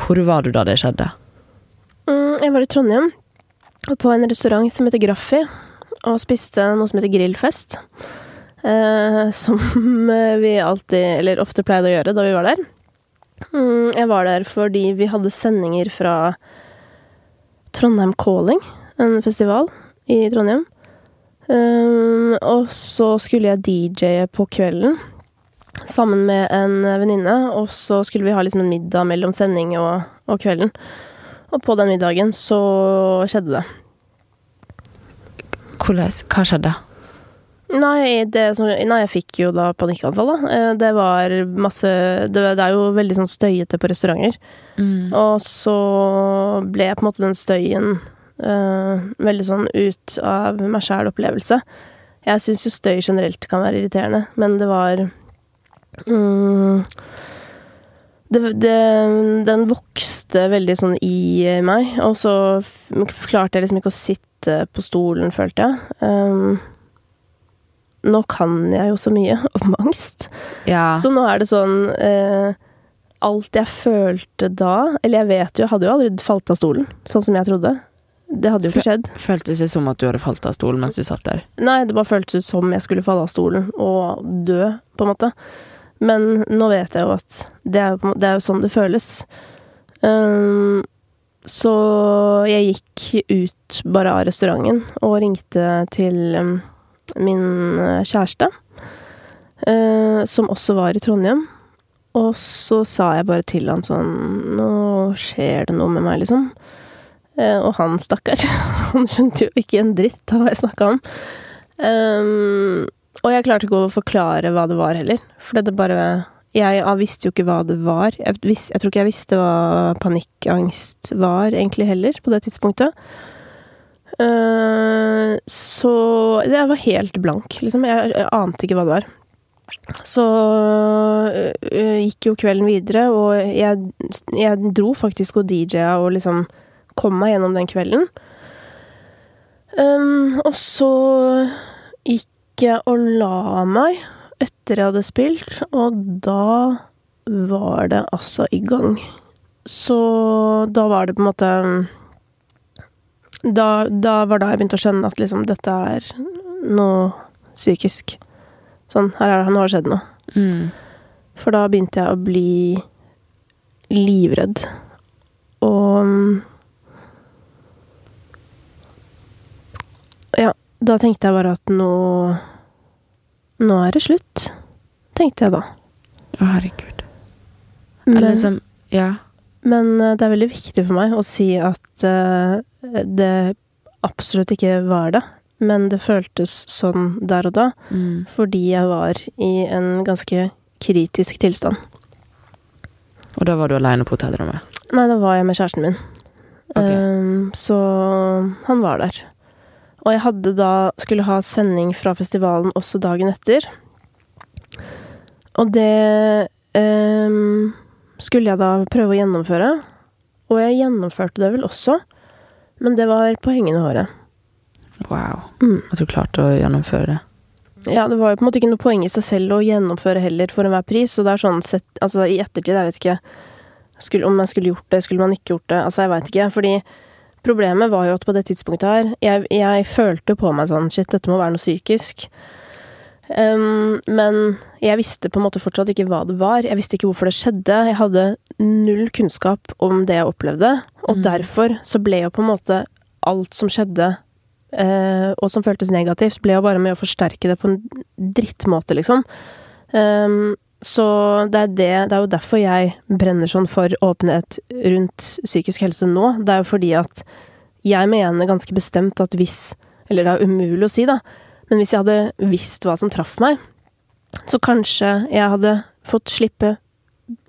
Hvor var du da det skjedde? Mm, jeg var i Trondheim, på en restaurant som heter Graffi, og spiste noe som heter grillfest. Eh, som vi alltid, eller ofte pleide å gjøre da vi var der. Mm, jeg var der fordi vi hadde sendinger fra Trondheim Calling, en festival i Trondheim. Um, og så skulle jeg DJ-e på kvelden sammen med en venninne, og så skulle vi ha liksom en middag mellom sending og, og kvelden. Og på den middagen så skjedde det. Hva skjedde? Nei, det, nei, jeg fikk jo da panikkanfall, da. Eh, Det var masse Det, er jo veldig sånn støyete på restauranter. Mm. Og så ble jeg på en måte den støyen uh, veldig sånn ut av meg sjæl-opplevelse. Jeg syns jo støy generelt kan være irriterende, men det var mm, det, det, den vokste veldig sånn i meg, og så klarte jeg liksom ikke å sitte på stolen, følte jeg. Um, nå kan jeg jo så mye om angst. Ja. Så nå er det sånn uh, Alt jeg følte da Eller jeg vet jo, jeg hadde jo aldri falt av stolen, sånn som jeg trodde. Det hadde jo ikke skjedd. Føltes det som at du hadde falt av stolen mens du satt der? Nei, det bare føltes ut som jeg skulle falle av stolen og dø, på en måte. Men nå vet jeg jo at det er, det er jo sånn det føles. Um, så jeg gikk ut bare av restauranten og ringte til um, min eh, kjæreste, uh, som også var i Trondheim. Og så sa jeg bare til han sånn Nå skjer det noe med meg, liksom. Uh, og han, stakkar, han skjønte jo ikke en dritt av hva jeg snakka om. Um, og jeg klarte ikke å forklare hva det var heller, for det bare Jeg visste jo ikke hva det var. Jeg, visste, jeg tror ikke jeg visste hva panikkangst var, egentlig heller, på det tidspunktet. Uh, så jeg var helt blank, liksom. Jeg, jeg ante ikke hva det var. Så uh, gikk jo kvelden videre, og jeg, jeg dro faktisk og DJ-a og liksom kom meg gjennom den kvelden. Um, og så gikk jeg og la meg etter jeg hadde spilt, og da var det altså i gang. Så da var det på en måte da, da var da jeg begynte å skjønne at liksom dette er noe psykisk. Sånn, her er det, nå har det skjedd noe. Mm. For da begynte jeg å bli livredd. Og mm, Ja, da tenkte jeg bare at nå Nå er det slutt, tenkte jeg da. Å, herregud. Men, Eller liksom Ja. Men eh, det er veldig viktig for meg å si at uh, det absolutt ikke var det. Men det føltes sånn der og da, Mm. fordi jeg var i en ganske kritisk tilstand. Og da var du aleine på hotellrommet? Nei, da var jeg med kjæresten min. Okay. Um, så han var der. Og jeg hadde da skulle ha sending fra festivalen også dagen etter. Og det ehm, skulle jeg da prøve å gjennomføre. Og jeg gjennomførte det vel også, men det var på hengende håret. Wow. Mm. At du klarte å gjennomføre det. Ja, det var jo på en måte ikke noe poeng i seg selv å gjennomføre heller for enhver pris, og det er sånn sett Altså, i ettertid, jeg vet ikke skulle, om jeg skulle gjort det, skulle man ikke gjort det, altså, jeg veit ikke, fordi problemet var jo at på det tidspunktet her Jeg, jeg følte på meg sånn Shit, dette må være noe psykisk. Um, men jeg visste på en måte fortsatt ikke hva det var. Jeg visste ikke hvorfor det skjedde. Jeg hadde null kunnskap om det jeg opplevde, og Mm. derfor så ble jo på en måte alt som skjedde uh, og som føltes negativt, ble jo bare med å forsterke det på en drittmåte, liksom. Ehm, så det er, det, det er jo derfor jeg brenner sånn for åpenhet rundt psykisk helse nå. Det er jo fordi at jeg mener ganske bestemt at hvis Eller det er umulig å si, da. Men hvis jeg hadde visst hva som traff meg, så kanskje jeg hadde fått slippe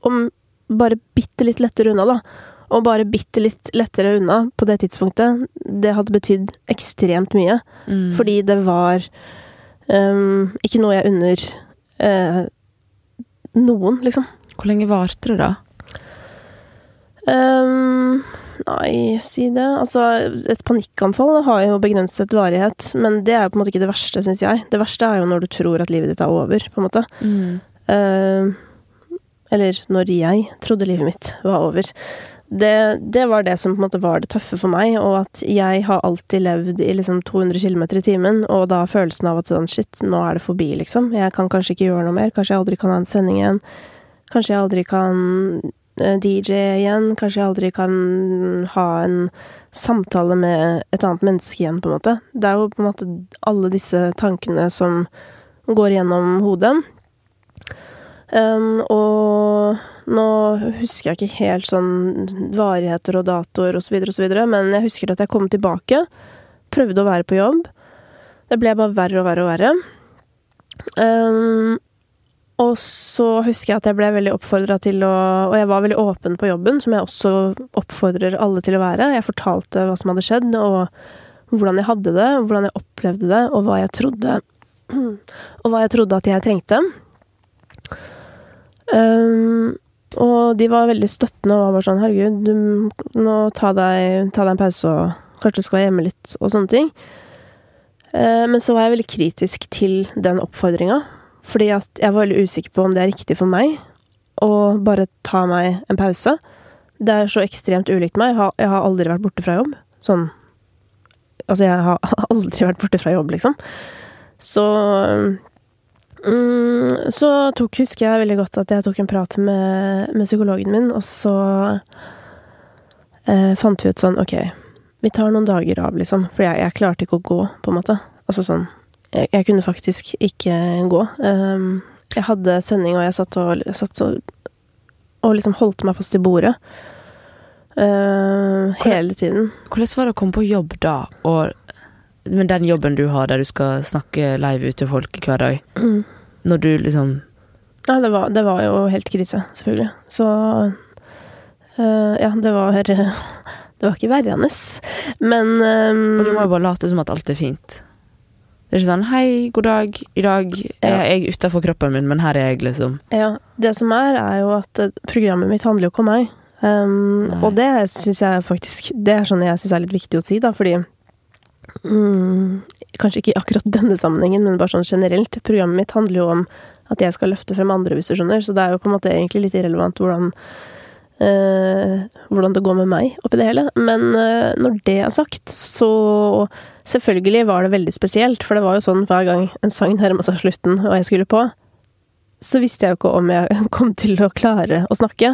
om bare bitte litt lettere unna, da. Og bare bitte litt lettere unna på det tidspunktet, det hadde betydd ekstremt mye. Mm. Fordi det var um, ikke noe jeg unner eh, noen, liksom. Hvor lenge varte det, da? Um, nei, si det. Altså, et panikkanfall har jo begrenset varighet, men det er jo på en måte ikke det verste, syns jeg. Det verste er jo når du tror at livet ditt er over, på en måte. Mm. Ehm, eller når jeg trodde livet mitt var over. Det, det var det som på en måte var det tøffe for meg, og at jeg har alltid levd i liksom 200 km i timen, og da følelsen av at sånn shit, nå er det forbi, liksom. Jeg kan kanskje ikke gjøre noe mer. Kanskje jeg aldri kan ha en sending igjen. Kanskje jeg aldri kan eh, DJ igjen. Kanskje jeg aldri kan ha en samtale med et annet menneske igjen, på en måte. Det er jo på en måte alle disse tankene som går gjennom hodet. Um, og nå husker jeg ikke helt sånn varigheter og datoer osv., osv., men jeg husker at jeg kom tilbake, prøvde å være på jobb. Det ble bare verre og verre og verre. Um, og så husker jeg at jeg ble veldig oppfordra til å Og jeg var veldig åpen på jobben, som jeg også oppfordrer alle til å være. Jeg fortalte hva som hadde skjedd, og hvordan jeg hadde det, hvordan jeg opplevde det, og hva jeg trodde Og hva jeg trodde at jeg trengte. Um, og de var veldig støttende og var bare sånn Herregud, du må ta deg, ta deg en pause og kanskje du skal være hjemme litt og sånne ting. Eh, men så var jeg veldig kritisk til den oppfordringa. Fordi at jeg var veldig usikker på om det er riktig for meg å bare ta meg en pause. Det er så ekstremt ulikt meg. Jeg har, aldri vært borte fra jobb. Sånn Altså, jeg har aldri vært borte fra jobb, liksom. Så mm, Så tok, husker jeg veldig godt at jeg tok en prat med, med psykologen min, og så eh, fant vi ut sånn Ok, vi tar noen dager av, liksom. For jeg, jeg klarte ikke å gå, på en måte. Altså sånn Jeg, jeg kunne faktisk ikke gå. Um, jeg hadde sending, og jeg satt og, satt og, og liksom holdt meg fast i bordet. Uh, hele tiden. Hvordan var det å komme på jobb da, og med den jobben du har der du skal snakke live ut til folk hver dag, når du liksom Ja, det var, det var jo helt krise, selvfølgelig. Så øh, Ja, det var Det var ikke verrende. Men øh, Og du må jo bare late som at alt er fint. Det er ikke sånn 'Hei, god dag. I dag er jeg utafor kroppen min, men her er jeg', liksom. Ja, det som er, er jo at eh, programmet mitt handler jo ikke om meg. Um, og det syns jeg faktisk Det er sånn jeg syns er litt viktig å si, da, fordi mm, Kanskje ikke i akkurat denne sammenhengen, men bare sånn generelt. Programmet mitt handler jo om at jeg skal løfte frem andre, hvis. Så det er jo på en måte egentlig litt irrelevant hvordan øh, hvordan det går med meg oppi det hele. Men øh, når det er sagt, så Selvfølgelig var det veldig spesielt, for det var jo sånn hver gang en sang nærma seg slutten og jeg skulle på, så visste jeg jo ikke om jeg kom til å klare å snakke.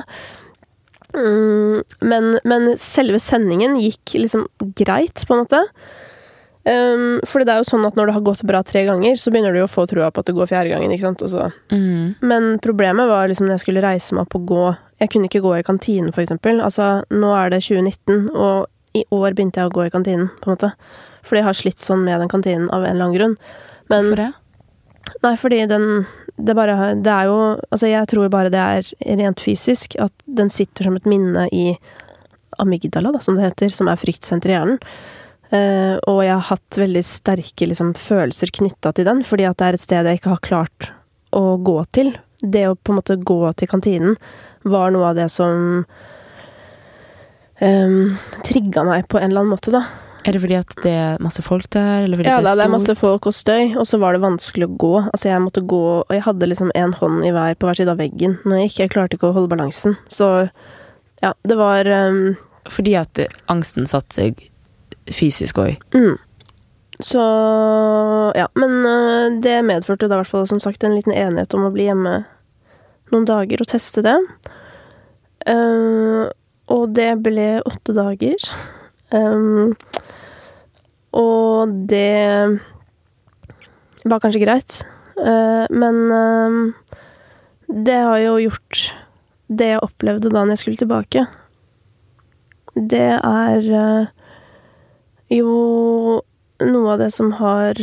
Mm, men, men selve sendingen gikk liksom greit, på en måte. Um, for det er jo sånn at når det har gått bra tre ganger, så begynner du jo å få trua på at det går fjerde gangen. ikke sant? Mm. Men problemet var liksom når jeg skulle reise meg opp og gå Jeg kunne ikke gå i kantinen, for eksempel. Altså, nå er det 2019, og i år begynte jeg å gå i kantinen, på en måte. Fordi jeg har slitt sånn med den kantinen av en eller annen grunn. Men Hvorfor det? Nei, fordi den det, bare, det er jo Altså, jeg tror bare det er rent fysisk at den sitter som et minne i amygdala, da, som det heter, som er fryktsenter i hjernen. Eh, og jeg har hatt veldig sterke liksom, følelser knytta til den, fordi at det er et sted jeg ikke har klart å gå til. Det å på en måte gå til kantinen var noe av det som um, trigga meg på en eller annen måte, da. Er det fordi at det er masse folk der, eller fordi Ja, det er, er det er masse folk og støy, og så var det vanskelig å gå. Altså, jeg måtte gå, og jeg hadde liksom en hånd i hver på hver side av veggen når jeg gikk. Jeg klarte ikke å holde balansen. Så ja, det var um, Fordi at angsten satte seg fysisk òg. mm. Så ja, men øh, det medførte da i hvert fall som sagt en liten enighet om å bli hjemme noen dager og teste det. Uh, og det ble åtte dager. Um, og det var kanskje greit, uh, men uh, det har jo gjort det jeg opplevde da når jeg skulle tilbake. Det er eh, jo noe av det som har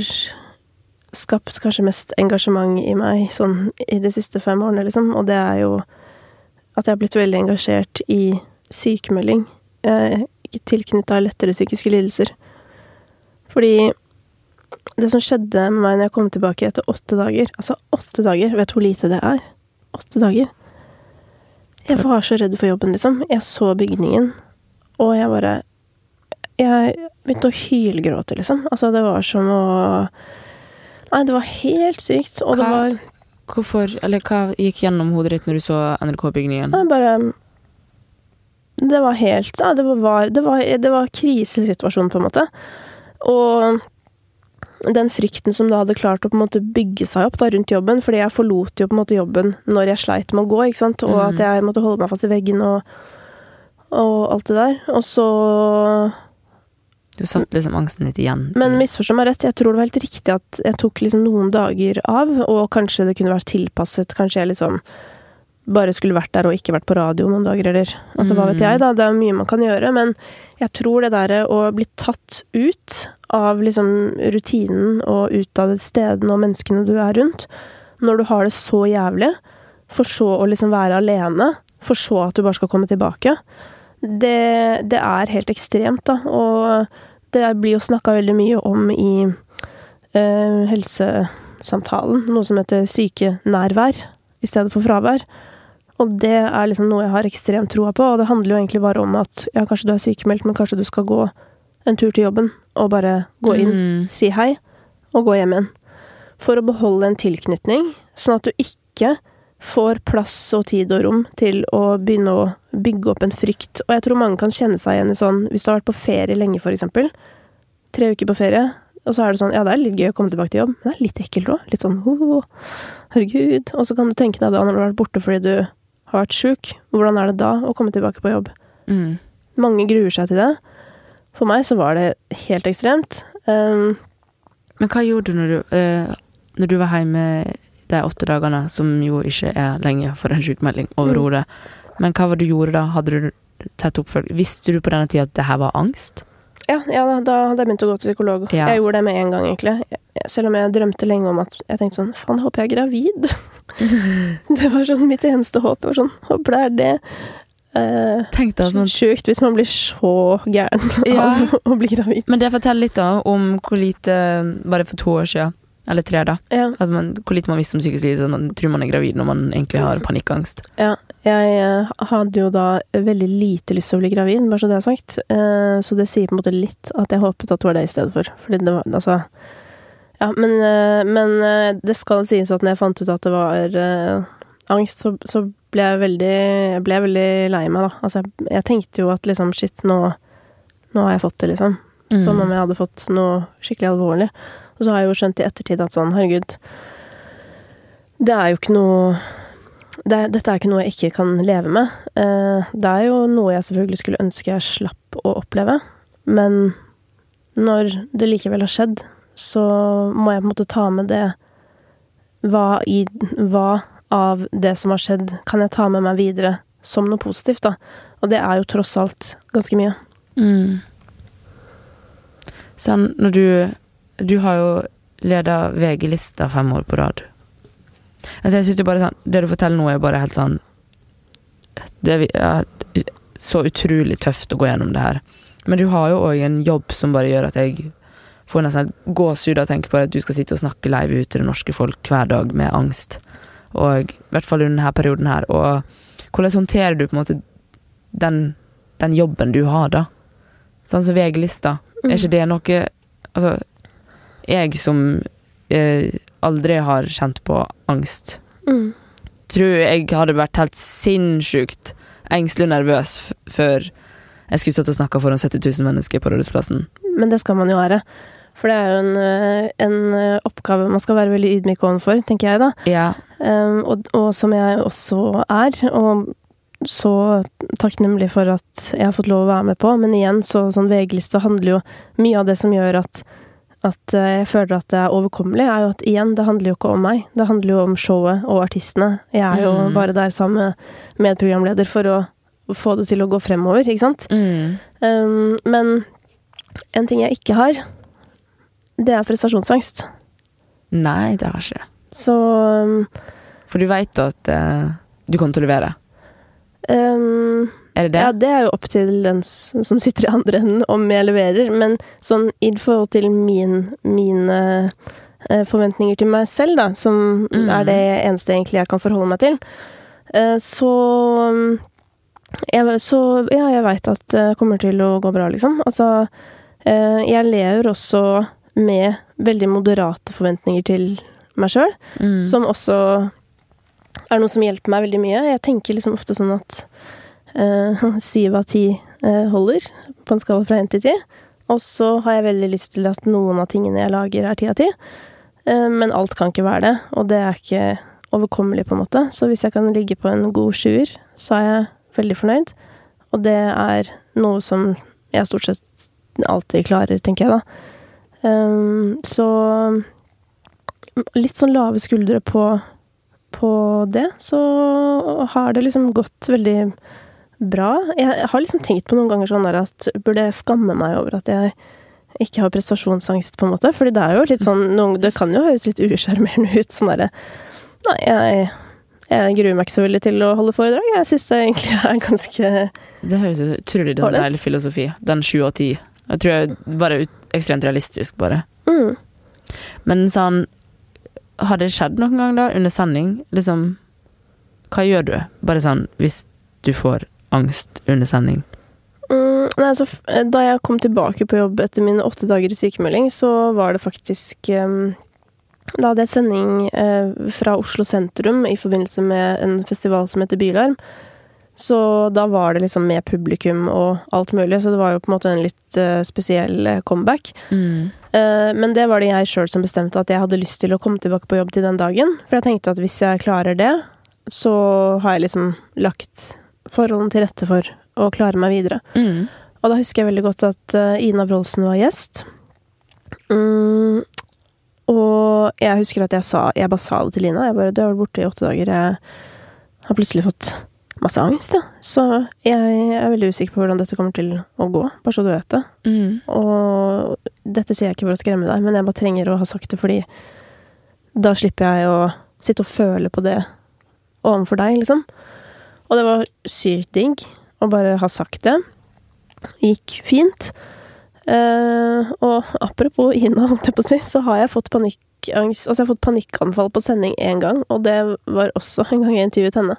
skapt kanskje mest engasjement i meg sånn i de siste fem årene, liksom. Og det er jo at jeg har blitt veldig engasjert i sykemelding eh, tilknytta lettere psykiske lidelser. Fordi det som skjedde med meg når jeg kom tilbake etter åtte dager Altså åtte dager, vet du hvor lite det er? Åtte dager. Jeg var så redd for jobben, liksom. Jeg så bygningen, og jeg bare Jeg begynte å hylgråte, liksom. Altså, det var som å Nei, det var helt sykt, og det Hva- var Hvorfor, eller hva gikk gjennom hodet ditt når du så NRK-bygningen? Nei, bare Det var helt Nei, det, var, det, var, det var krisesituasjonen, på en måte. Og den frykten som da hadde klart å på en måte bygge seg opp da rundt jobben, fordi jeg forlot jo på en måte jobben når jeg sleit med å gå, ikke sant, og at jeg måtte holde meg fast i veggen og, og alt det der. Og så Du satt liksom angsten litt igjen. Men misforstå meg rett, jeg tror det var helt riktig at jeg tok liksom noen dager av, og kanskje det kunne vært tilpasset, kanskje jeg liksom bare skulle vært der og ikke vært på radio noen dager, eller altså hva vet jeg, da. Det er mye man kan gjøre, men jeg tror det derre å bli tatt ut av liksom rutinen og ut av stedene og menneskene du er rundt, når du har det så jævlig, for så å liksom være alene, for så at du bare skal komme tilbake, det, det er helt ekstremt, da. Og det blir jo snakka veldig mye om i eh, helsesamtalen, noe som heter sykenærvær i stedet for fravær. Og det er liksom noe jeg har ekstremt troa på, og det handler jo egentlig bare om at ja, kanskje du er sykemeldt, men kanskje du skal gå en tur til jobben og bare gå inn, Mm. si hei, og gå hjem igjen. For å beholde en tilknytning, sånn at du ikke får plass og tid og rom til å begynne å bygge opp en frykt. Og jeg tror mange kan kjenne seg igjen i sånn hvis du har vært på ferie lenge, eksempel. Tre uker på ferie, og så er det sånn Ja, det er litt gøy å komme tilbake til jobb, men det er litt ekkelt òg. Litt sånn «Åh, herregud. Og så kan du tenke deg da når du har vært borte fordi du har vært sjuk, hvordan er det da å komme tilbake på jobb? Mm. Mange gruer seg til det. For meg så var det helt ekstremt. Um, Men hva gjorde du når du, uh, når du var hjemme de åtte dagene, som jo ikke er lenge for en sykmelding overhodet? Men hva var det du gjorde da? Hadde du tett oppfølging? Visste du på denne tida at det her var angst? Ja, ja da, hadde jeg begynt å gå til psykolog. Ja. Jeg gjorde det med en gang, egentlig. Selv om jeg drømte lenge om at Jeg tenkte sånn Faen, håper jeg er gravid. det var sånn mitt eneste håp. Jeg var sånn, Håper det er det. Eh, Tenk at man Sjukt hvis man blir så gæren Ja. av å bli gravid. Men det forteller litt da om hvor lite Var det for to år siden, eller tre, da. Ja, man, hvor lite man visste om psykisk lidelse. Man tror man er gravid når man egentlig har panikkangst. ja. Jeg eh, hadde jo da veldig lite lyst til å bli gravid, bare så det er sagt. Eh, så det sier på en måte litt at jeg håpet at det var det i stedet for. Fordi det var altså Ja, men, eh, men det skal sies at når jeg fant ut at det var angst, så, så ble jeg veldig Jeg ble veldig lei meg, da. Altså, jeg, jeg tenkte jo at liksom Shit, nå, nå har jeg fått det, liksom. Som Mm. om jeg hadde fått noe skikkelig alvorlig. Og så har jeg jo skjønt i ettertid at sånn, herregud Det er jo ikke noe det, Dette er ikke noe jeg ikke kan leve med. Eh, det er jo noe jeg selvfølgelig skulle ønske jeg slapp å oppleve. Men når det likevel har skjedd, så må jeg på en måte ta med det hva, i, hva av det som har skjedd, kan jeg ta med meg videre som noe positivt, da. Og det er jo tross alt ganske mye. Mm. Sånn, når du Du har jo leda VG-lista fem år på rad. Altså, jeg synes jo bare sånn Det du forteller nå, er bare helt sånn Det er så utrolig tøft å gå gjennom det her. Men du har jo òg en jobb som bare gjør at jeg får nesten gåsehud av å tenke på at du skal sitte og snakke live ut til det norske folk hver dag med angst. Og i hvert fall under denne perioden her. Og hvordan håndterer du på en måte den, den jobben du har, da? Sånn som VG-lista. Er ikke det noe Altså, jeg som eh, aldri har kjent på angst, Mm. tror jeg hadde vært helt sinnssykt engstelig og nervøs før jeg skulle stått og snakka foran 70 000 mennesker på Rådhusplassen. Men det skal man jo være. For det er jo en, eh, en eh, oppgave man skal være veldig ydmyk overfor, tenker jeg da. Ja. Um, og, og som jeg også er. Og så takknemlig for at jeg har fått lov å være med på. Men igjen, så sånn VG-lista handler jo Mye av det som gjør at, at eh, jeg føler at det er overkommelig, er jo at igjen, det handler jo ikke om meg. Det handler jo om showet og artistene. Jeg er jo Mm. bare der sammen med medprogramleder for å få det til å gå fremover, ikke sant? Mm. Um, men en ting jeg ikke har, det er prestasjonsangst. Nei, det har ikke. Så um, For du veit at uh, du kommer til å levere. um, Er det det? Ja, det er jo opp til den som sitter i andre enden, om jeg leverer. Men sånn i forhold til min, mine eh, forventninger til meg selv, da, som Mm. er det eneste egentlig jeg kan forholde meg til, eh, så um, jeg, Så ja, jeg veit at det kommer til å gå bra, liksom. Altså, eh, jeg lever også med veldig moderate forventninger til meg sjøl. Mm. Som også er noe som hjelper meg veldig mye. Jeg tenker liksom ofte sånn at syv av ti eh, holder på en skala fra én til ti. Og så har jeg veldig lyst til at noen av tingene jeg lager, er ti av ti. Eh, men alt kan ikke være det, og det er ikke overkommelig, på en måte. Så hvis jeg kan ligge på en god sjuer, så er jeg veldig fornøyd. Og det er noe som jeg stort sett alltid klarer, tenker jeg da. Så litt sånn lave skuldre på, på det, så har det liksom gått veldig bra. Jeg har liksom tenkt på noen ganger sånn der at burde jeg skamme meg over at jeg ikke har prestasjonsangst, på en måte. Fordi det er jo litt sånn noen, Det kan jo høres litt usjarmerende ut, sånn derre Nei, jeg, jeg gruer meg ikke så veldig til å holde foredrag. Jeg syns det egentlig er ganske Det høres ut utrolig sånn Ålreit. deilig filosofi. Den sju av ti. Jeg tror jeg bare ut, ekstremt realistisk, bare. mm. Men sånn Har det skjedd noen gang, da, under sending? Liksom Hva gjør du? Bare sånn hvis du får angst under sending. Mm, nei, altså, da jeg kom tilbake på jobb etter mine åtte dager i sykemelding, så var det faktisk um, Da hadde jeg sending uh, fra Oslo sentrum i forbindelse med en festival som heter Bylarm. Så da var det liksom med publikum og alt mulig, så det var jo på en måte en litt uh, spesiell eh, comeback. Mm. Uh, men det var det jeg sjøl som bestemte at jeg hadde lyst til å komme tilbake på jobb til den dagen. For jeg tenkte at hvis jeg klarer det, så har jeg liksom lagt forholdene til rette for å klare meg videre. Mm. Og da husker jeg veldig godt at eh, Ina Brolsen var gjest. Mm, og jeg husker at jeg sa Jeg bare sa det til Ina. Jeg bare 'Du har vært borte i åtte dager. Jeg har plutselig fått masse angst, ja. Så jeg er veldig usikker på hvordan dette kommer til å gå. Bare så du vet det. Mm. Og dette sier jeg ikke for å skremme deg, men jeg bare trenger å ha sagt det fordi da slipper jeg å sitte og føle på det overfor deg, liksom. Og det var sykt digg å bare ha sagt det. Gikk fint. Uh, og apropos Ina, holdt jeg på å si, så har jeg fått panikkangst Altså, jeg har fått panikkanfall på sending én gang, og det var også en gang jeg intervjuet henne.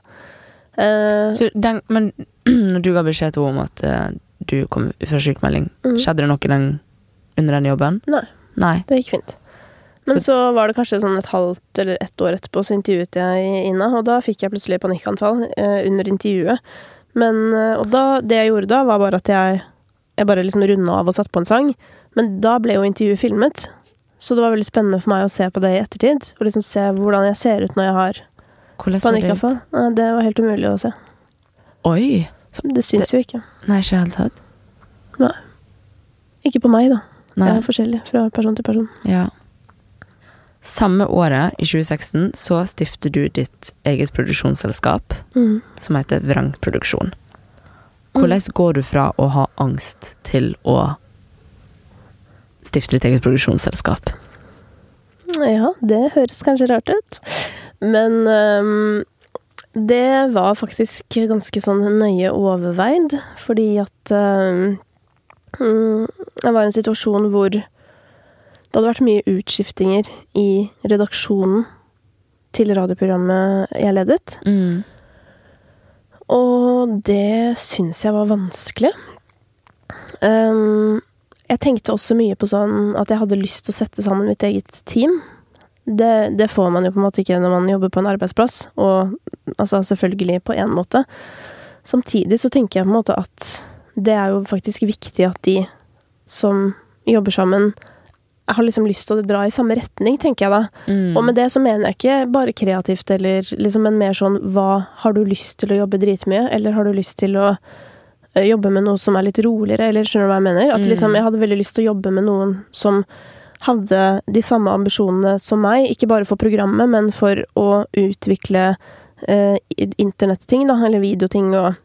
Uh, Så den, men når du ga beskjed til henne om at uh, du kom fra sykemelding, Mm. skjedde det noe den, under den jobben? Nei. Nei. Det gikk fint. Men Så- var det kanskje sånn et halvt eller ett år etterpå, så intervjuet jeg Ina, og da fikk jeg plutselig panikkanfall eh, under intervjuet. Men, eh, og da, det jeg gjorde da, var bare at jeg, jeg bare liksom runda av og satte på en sang. Men da ble jo intervjuet filmet, så det var veldig spennende for meg å se på det i ettertid. Og liksom se hvordan jeg ser ut når jeg har panikkanfall. det. Det var helt umulig å se. Oi! Så, Det syns jo ikke. nei, ikke i det hele tatt. Ikke på meg, da. Nei. er forskjellig fra person til person. Ja. Samme året, i 2016, så stifter du ditt eget produksjonsselskap Mm. som heter Vrang Produksjon. Hvordan går du fra å ha angst til å stifte ditt eget produksjonsselskap? Ja, det høres kanskje rart ut. Men um, det var faktisk ganske sånn nøye overveid, fordi at mm, Jeg var i en situasjon hvor det hadde vært mye utskiftinger i redaksjonen til radioprogrammet jeg ledet. Mm. Og det syns jeg var vanskelig. Um, jeg tenkte også mye på sånn at jeg hadde lyst til å sette sammen mitt eget team. Det, det får man jo på en måte ikke når man jobber på en arbeidsplass, og altså selvfølgelig på én måte. Samtidig så tenker jeg på en måte at det er jo faktisk viktig at de som jobber sammen, har liksom lyst til å dra i samme retning, tenker jeg da. Mm. Og med det så mener jeg ikke bare kreativt, eller liksom, men mer sånn hva Har du lyst til å jobbe dritmye, eller har du lyst til å eh, jobbe med noe som er litt roligere, eller skjønner du hva jeg mener? At Mm. liksom, jeg hadde veldig lyst til å jobbe med noen som hadde de samme ambisjonene som meg, ikke bare for programmet, men for å utvikle eh, internetting, da, eller videoting og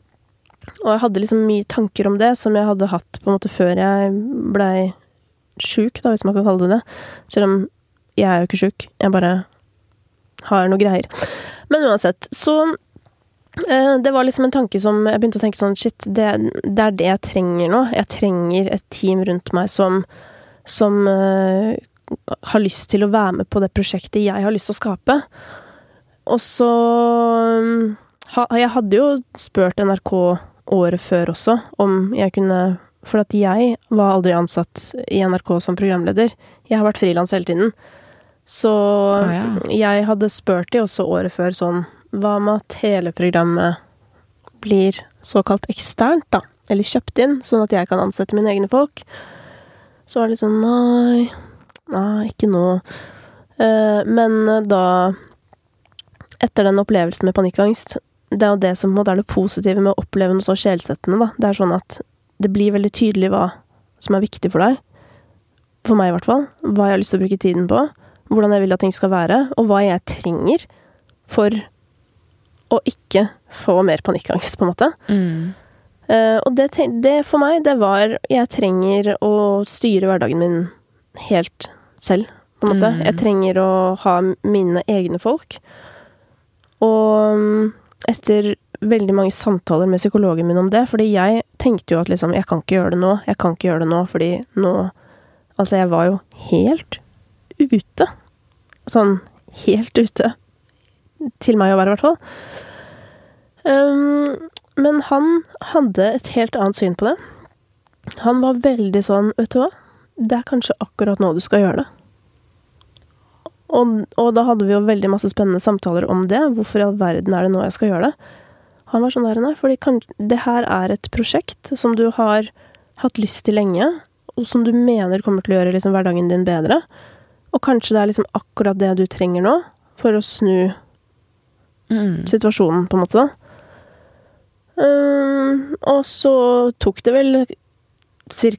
og jeg hadde liksom mye tanker om det som jeg hadde hatt på en måte før jeg blei sjuk, da, hvis man kan kalle det det. Selv om jeg er jo ikke sjuk, jeg bare har noe greier. Men uansett, så eh, Det var liksom en tanke som Jeg begynte å tenke sånn Shit, det, det er det jeg trenger nå. Jeg trenger et team rundt meg som Som eh, har lyst til å være med på det prosjektet jeg har lyst til å skape. Og så mm, ha, Jeg hadde jo spurt NRK året før også om jeg kunne For at jeg var aldri ansatt i NRK som programleder. Jeg har vært frilans hele tiden. Så ja. jeg hadde spurt de også året før sånn Hva med at hele programmet blir såkalt eksternt, da? Eller kjøpt inn, sånn at jeg kan ansette mine egne folk? Så var det litt sånn Nei, nei, ikke nå. Eh, men da Etter den opplevelsen med panikkangst Det er jo det som på en måte er det positive med å oppleve noe så sjelsettende, da. Det er sånn at det blir veldig tydelig hva som er viktig for deg. For meg, i hvert fall. Hva jeg har lyst til å bruke tiden på. Hvordan jeg vil at ting skal være. Og hva jeg trenger for å ikke få mer panikkangst, på en måte. Mm. Uh, og det, det for meg, det var Jeg trenger å styre hverdagen min helt selv, på en måte. Mm. Jeg trenger å ha mine egne folk. Og mm, etter veldig mange samtaler med psykologen min om det, fordi jeg tenkte jo at liksom Jeg kan ikke gjøre det nå. Jeg kan ikke gjøre det nå, fordi nå Altså, jeg var jo helt ute. Sånn helt ute. Til meg å være, i hvert fall. Um, men han hadde et helt annet syn på det. Han var veldig sånn, vet du hva, det er kanskje akkurat nå du skal gjøre det. Og, og da hadde vi jo veldig masse spennende samtaler om det. Hvorfor i all verden er det nå jeg skal gjøre det? Han var sånn der, nei, fordi kan, det her er et prosjekt som du har hatt lyst til lenge, og som du mener kommer til å gjøre liksom, hverdagen din bedre. Og kanskje det er liksom akkurat det du trenger nå, for å snu Mm. situasjonen, på en måte. da. Um, og så tok det vel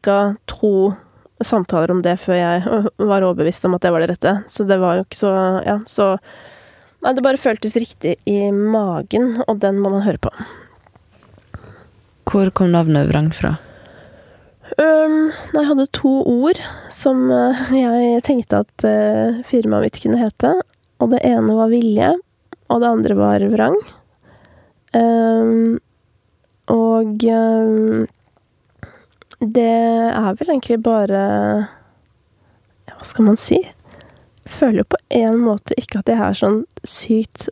ca. to samtaler om det før jeg var overbevist om at det var det rette. Så det var jo ikke så Ja, så Nei, det bare føltes riktig i magen, og den må man høre på. Hvor kom navnet Vrang fra? Um, jeg hadde to ord som eh, jeg tenkte at uh, firmaet mitt kunne hete. Og det ene var vilje, og det andre var vrang. Um, og um, det er vel egentlig bare Hva skal man si? Jeg føler jo på en måte ikke at jeg er sånn sykt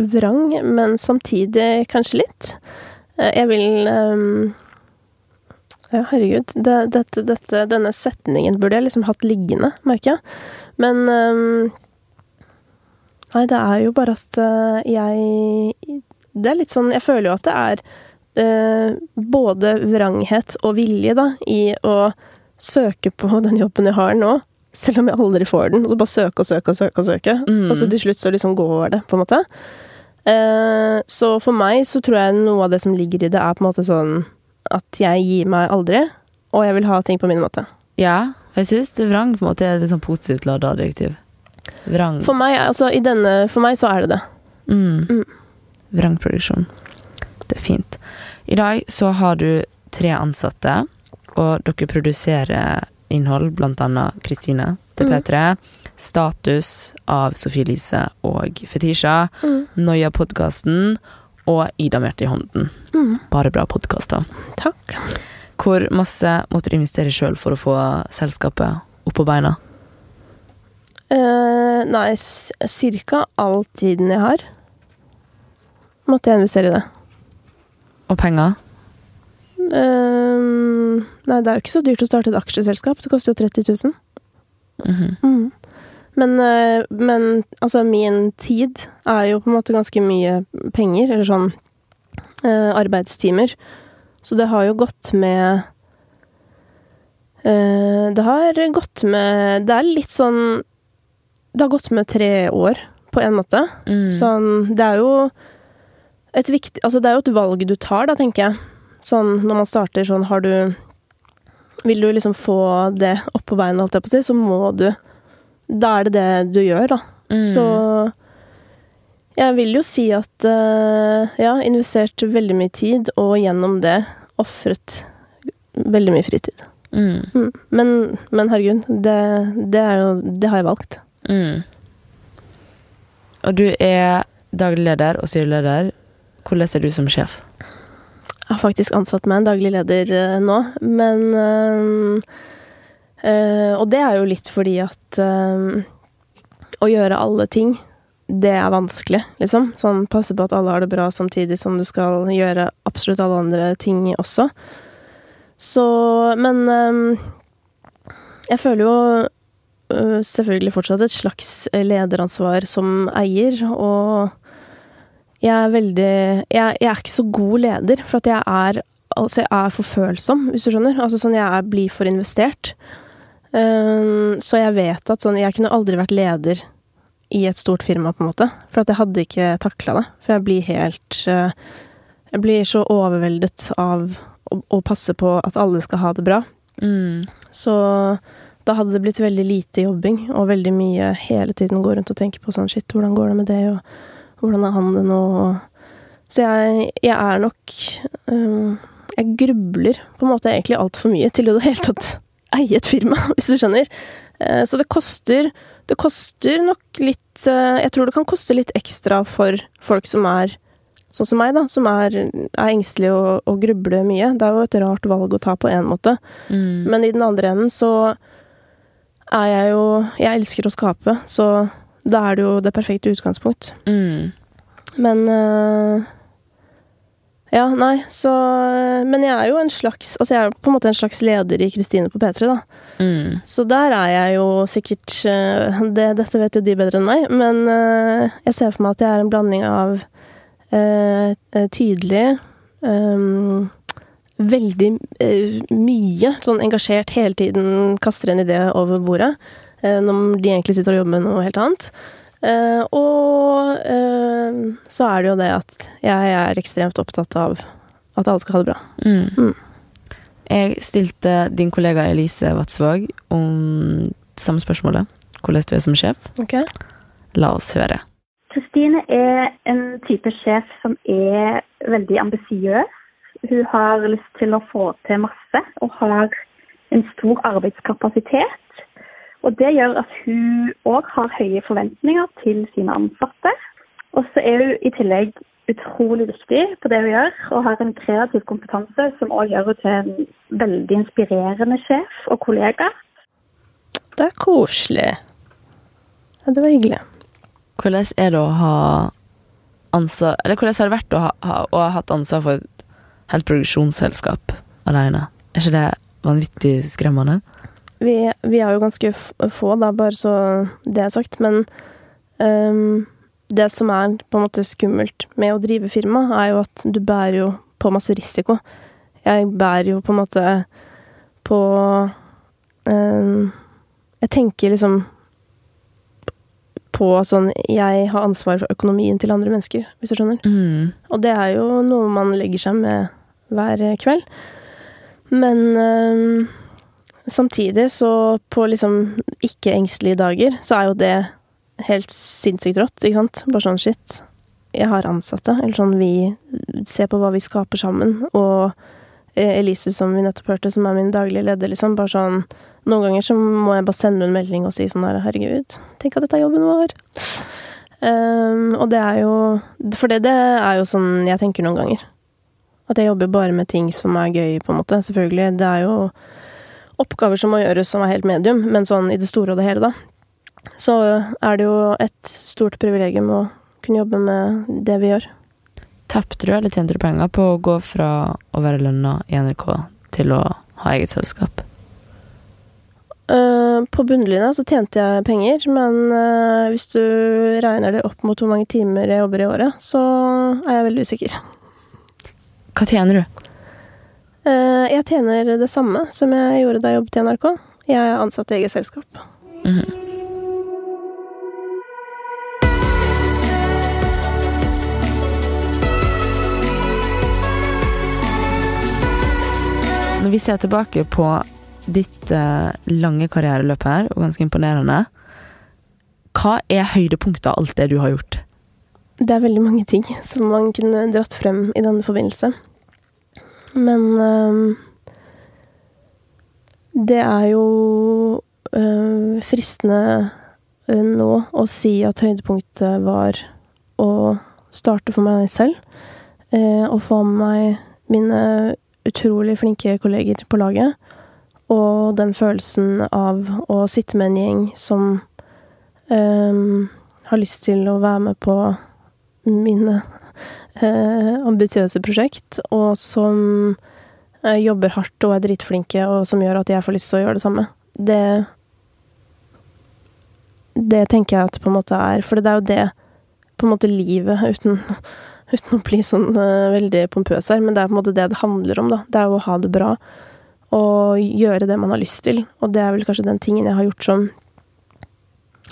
vrang, men samtidig kanskje litt. Eh, Jeg vil um, ja, herregud. Det, dette, dette, denne setningen burde jeg liksom hatt liggende, merker jeg. Men um, Nei, det er jo bare at øh, jeg Det er litt sånn Jeg føler jo at det er øh, både vranghet og vilje, da, i å søke på den jobben jeg har nå. Selv om jeg aldri får den. Og så bare søke og søke og søke. Og søke. Mm. Og så til slutt så liksom går det, på en måte. Eh, så for meg så tror jeg noe av det som ligger i det, er på en måte sånn at jeg gir meg aldri, og jeg vil ha ting på min måte. Ja, jeg syns vrang på en måte er litt sånn positivt lada adjektiv. Vrang. For meg, altså, i denne, for meg så er det det. Mm. Mm. Vrangproduksjon. Det er fint. I dag så har du tre ansatte, og dere produserer innhold, blant annet Kristine til Mm. P3, Status av Sofie Elise og Fetisha, Mm. Noia-podkasten og Ida Mjerte i hånden. Mm. Bare bra podkaster. Takk. Hvor masse måtte du investere sjøl for å få selskapet opp på beina? Uh, nei, cirka all tiden jeg har, måtte jeg investere i det. Og penger? Um, nei, det er jo ikke så dyrt å starte et aksjeselskap. Det koster jo 30 000. Mm Men, mm. men altså, min tid er jo på en måte ganske mye penger, eller sånn uh, arbeidstimer. Så det har jo gått med uh, Det har gått med Det er litt sånn Det har gått med tre år, på en måte. Mm. Sånn, det er jo viktig Altså, det er jo et valg du tar, da, tenker jeg. Sånn når man starter sånn, har du Vil du liksom få det opp på beina, holdt jeg på å si, så må du Da er det det du gjør, da. Mm. Så jeg vil jo si at uh, ja, investert veldig mye tid, og gjennom det ofret veldig mye fritid. Mm. Mm. Men, men herregud, det, det jo Det har jeg valgt. Mm. Og du er daglig leder og styreleder. Hvordan er du som sjef? Jeg har faktisk ansatt meg en daglig leder eh, nå, men eh, Og det er jo litt fordi at eh, å gjøre alle ting, det er vanskelig, liksom. Sånn passe på at alle har det bra samtidig som du skal gjøre absolutt alle andre ting også. Så Men eh, jeg føler jo selvfølgelig fortsatt et slags lederansvar som eier, og jeg er veldig jeg, jeg er ikke så god leder, for at jeg er Altså, jeg er for følsom, hvis du skjønner. Altså sånn, jeg er, blir for investert. Um, så jeg vet at sånn Jeg kunne aldri vært leder i et stort firma, på en måte. For at jeg hadde ikke takla det. For jeg blir helt uh, Jeg blir så overveldet av å, å passe på at alle skal ha det bra. Mm. Så da hadde det blitt veldig lite jobbing, og veldig mye hele tiden gå rundt og tenke på sånn Shit, hvordan går det med det, og hvordan er han det nå? Så jeg, jeg er nok um, Jeg grubler på en måte egentlig altfor mye til i det hele tatt eie et firma, hvis du skjønner. Uh, Så det koster Det koster nok litt uh, Jeg tror det kan koste litt ekstra for folk som er sånn som meg, da, som er, er engstelige og, og grubler mye. Det er jo et rart valg å ta på en måte. Mm. Men i den andre enden så er jeg jo Jeg elsker å skape, så da er det jo det perfekte utgangspunkt. Mm. Men uh, Ja, nei, så Men jeg er jo en slags Altså, jeg er på en måte en slags leder i Kristine på P3, da. Mm. Så der er jeg jo sikkert uh, det, Dette vet jo de bedre enn meg, men uh, jeg ser for meg at jeg er en blanding av tydelig um, Veldig mye sånn engasjert hele tiden, kaster en idé over bordet. Øh, når de egentlig sitter og jobber med noe helt annet. Eh, og eh, så er det jo det at jeg er ekstremt opptatt av at alle skal ha det bra. Mm. Mm. Jeg stilte din kollega Elise Vatsvåg om samme spørsmålet. Hvordan du er som sjef. La oss høre. Kristine er en type sjef som er veldig ambisiøs. Hun har lyst til å få til masse og har en stor arbeidskapasitet. Og det gjør at hun òg har høye forventninger til sine ansatte. Og så er hun i tillegg utrolig dyktig på det hun gjør, og har en kreativ kompetanse som òg gjør henne til en veldig inspirerende sjef og kollega. Det er koselig. Ja, det var hyggelig. Hvordan er det å ha ansvar Eller hvordan har det vært å ha, ha, å ha hatt ansvar for et helt produksjonsselskap alene? Er ikke det vanvittig skremmende? Vi, vi er jo ganske få, da, bare så det er sagt. Men um, det som er på en måte skummelt med å drive firma, er jo at du bærer jo på masse risiko. Jeg bærer jo på en måte på um, Jeg tenker liksom på sånn Jeg har ansvar for økonomien til andre mennesker, hvis du skjønner. Mm. Og det er jo noe man legger seg med hver kveld. Men øhm, samtidig så på liksom ikke-engstelige dager, så er jo det helt sinnssykt rått, ikke sant? Bare sånn shit. Jeg har ansatte, eller sånn vi ser på hva vi skaper sammen, og eh, Elise, som vi nettopp hørte, som er min daglige leder, liksom, bare sånn Noen ganger så må jeg bare sende en melding og si sånn her, herregud, tenk at dette er jobben vår. Um, og det er jo For det, det er jo sånn jeg tenker noen ganger. At jeg jobber bare med ting som er gøy, på en måte. Selvfølgelig. Det er jo oppgaver som må gjøres som er helt medium, men sånn i det store og det hele, da. Så er det jo et stort privilegium å kunne jobbe med det vi gjør. Tapte du eller tjente du penger på å gå fra å være lønna i NRK til å ha eget selskap? Uh, på bunnlinja så tjente jeg penger, men uh, hvis du regner det opp mot hvor mange timer jeg jobber i året, så er jeg veldig usikker. Hva tjener du? Uh, jeg tjener det samme som jeg gjorde da jeg jobbet i NRK. Jeg er ansatt i eget selskap. Mm -hmm. Når vi ser tilbake på ditt eh, lange karriereløp her, og ganske imponerende. Hva er høydepunktet av alt det du har gjort? Det er veldig mange ting som man kunne dratt frem i denne forbindelse. Men øh, det er jo øh, fristende øh, nå å si at høydepunktet var å starte for meg selv. Øh, og få med meg mine utrolig flinke kolleger på laget. Og den følelsen av å sitte med en gjeng som um, har lyst til å være med på mine uh, ambisiøse prosjekt, og som eh, jobber hardt og er dritflinke, og som gjør at jeg får lyst til å gjøre det samme. Det Det tenker jeg at på en måte er For det er jo det på en måte livet, uten, uten å bli sånn uh, veldig pompøs her, men det er på en måte det det handler om, da. Det er jo å ha det bra og gjøre det man har lyst til. Og det er vel kanskje den tingen jeg har gjort som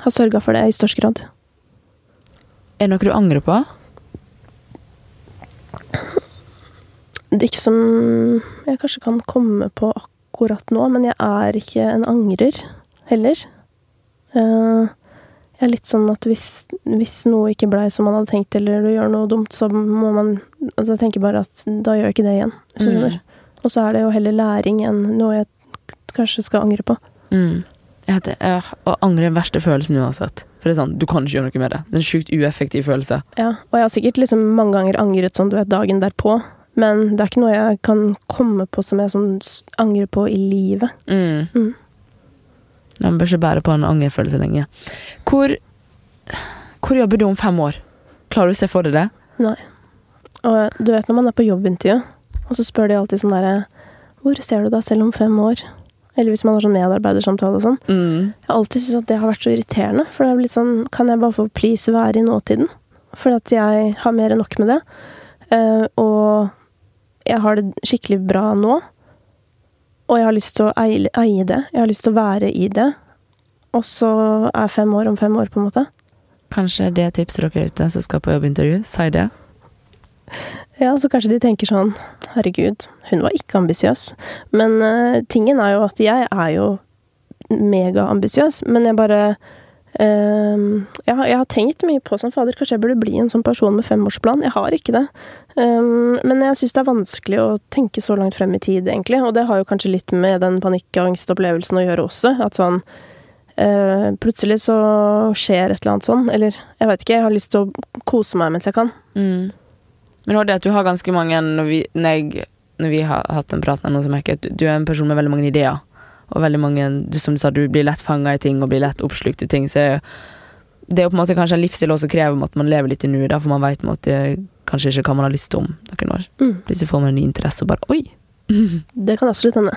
har sørga for det i størst grad. Er det noe du angrer på? Det ikke som jeg kanskje kan komme på akkurat nå, men jeg er ikke en angrer heller. Eh, jeg er litt sånn at hvis, hvis noe ikke blei som man hadde tenkt, eller du gjør noe dumt, så må man altså Jeg tenker bare at da gjør jeg ikke det igjen. Mm. Og så er det jo heller læring enn noe jeg kanskje skal angre på. Mm. Jeg jeg, å angre den verste følelsen uansett. For det er sånn, du kan ikke gjøre noe med det. Det er en sjukt ueffektiv følelse. Ja, og jeg har sikkert liksom mange ganger angret sånn, du vet, dagen derpå. Men det er ikke noe jeg kan komme på som jeg sånn angrer på i livet. Mm. Mm. Man bør ikke bære på en angerfølelse lenge. Hvor, hvor jobber du om fem år? Klarer du å se for deg det? Nei. Og du vet når man er på jobbintervju, og så spør de alltid sånn derre Hvor ser du deg selv om fem år? Eller hvis man har sånn medarbeidersamtale og sånn. Mm. Jeg har alltid syntes at det har vært så irriterende. For det er blitt sånn Kan jeg bare få please være i nåtiden? For at jeg har mer enn nok med det. Uh, og jeg har det skikkelig bra nå. Og jeg har lyst til å eie, eie, det. Jeg har lyst til å være i det. Og så er fem år om fem år, på en måte. Kanskje det tipset dere ute som skal på jobbintervju. Si det. Ja, så kanskje de tenker sånn Herregud, hun var ikke ambisiøs. Men uh, tingen er jo at jeg er jo megaambisiøs, men jeg bare uh, ja, jeg har tenkt mye på sånn Fader, kanskje jeg burde bli en sånn person med femårsplan. Jeg har ikke det. Um, men jeg syns det er vanskelig å tenke så langt frem i tid, egentlig. Og det har jo kanskje litt med den panikkangstopplevelsen å gjøre også. At sånn uh, Plutselig så skjer et eller annet sånn. Eller jeg vet ikke, jeg har lyst til å kose meg mens jeg kan. Mm. Men det at du har ganske mange Når vi, når jeg, når vi har hatt en prat med noen, så merker jeg at du er en person med veldig mange ideer. Og veldig mange du, Som du sa, du blir lett fanga i ting og blir lett oppslukt i ting. Så det er jo på en måte kanskje en livsstil også krever at man lever litt i nuet, for man vet kanskje ikke hva man har lyst til om noen år. Mm. Plutselig får man en ny interesse og bare oi! det kan absolutt hende.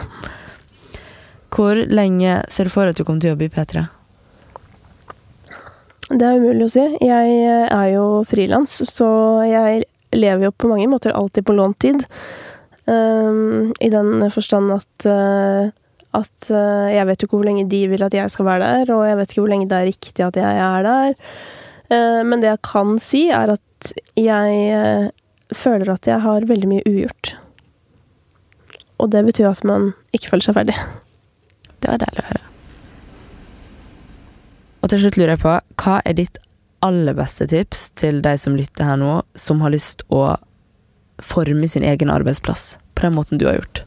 Hvor lenge ser du for at du kommer til å jobbe i P3? Det er umulig å si. Jeg er jo frilans, så jeg lever jo på mange måter alltid på lånt tid. Um, I den forstand at uh, at uh, jeg vet jo ikke hvor lenge de vil at jeg skal være der, og jeg vet ikke hvor lenge det er riktig at jeg er der. Uh, men det jeg kan si, er at jeg føler at jeg har veldig mye ugjort. Og det betyr at man ikke føler seg ferdig. Det var deilig å høre. Og til slutt lurer jeg på, hva er ditt aller beste tips til de som lytter her nå, som har lyst å forme sin egen arbeidsplass på den måten du har gjort?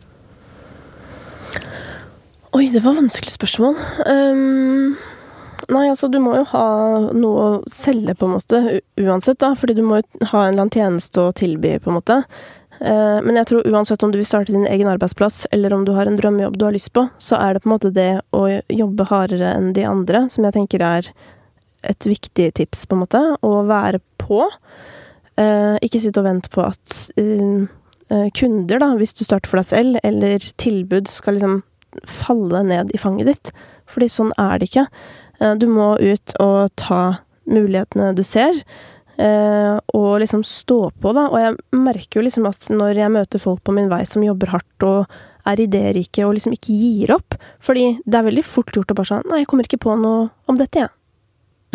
Oi, det var vanskelig spørsmål. Um, nei, altså du må jo ha noe å selge, på en måte, uansett, da. Fordi du må jo ha en eller annen tjeneste å tilby, på en måte. Uh, men jeg tror uansett om du vil starte din egen arbeidsplass, eller om du har en drømmejobb du har lyst på, så er det på en måte det å jobbe hardere enn de andre som jeg tenker er et viktig tips, på en måte. Å være på. Eh, ikke sitte og vente på at eh, kunder, da, hvis du starter for deg selv, eller tilbud, skal liksom falle ned i fanget ditt. Fordi sånn er det ikke. Eh, du må ut og ta mulighetene du ser, og liksom stå på, da. Og jeg merker jo liksom at når jeg møter folk på min vei som jobber hardt og er idérike og liksom ikke gir opp Fordi det er veldig fort gjort å bare sånn Nei, jeg kommer ikke på noe om dette, jeg.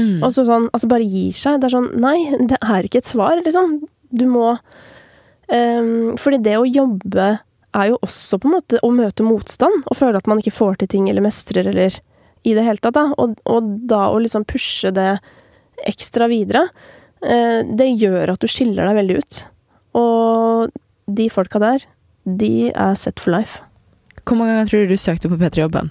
Mm. Og så sånn, altså bare gir seg. Det er sånn Nei, det er ikke et svar, liksom. Du må um, Fordi det å jobbe er jo også på en måte å møte motstand, og føle at man ikke får til ting eller mestrer eller i det hele tatt, da. Og, og da å liksom pushe det ekstra videre, uh, det gjør at du skiller deg veldig ut. Og de folka der, de er set for life. Hvor mange ganger tror du du søkte på P3-jobben?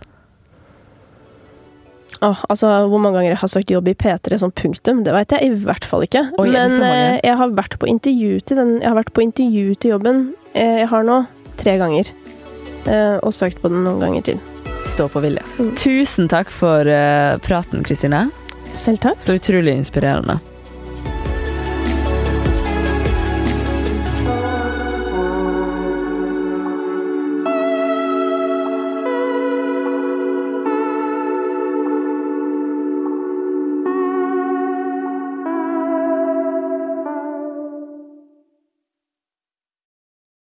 Åh, altså, Hvor mange ganger jeg har søkt jobb i P3 som punktum, det vet jeg i hvert fall ikke. Oi, Men eh, jeg har vært på intervju til den Jeg har vært på intervju til jobben eh, jeg har nå, tre ganger. Eh, og søkt på den noen ganger til. Stå på vilje. Mm. Tusen takk for praten, Kristine. Selv takk. Så utrolig inspirerende.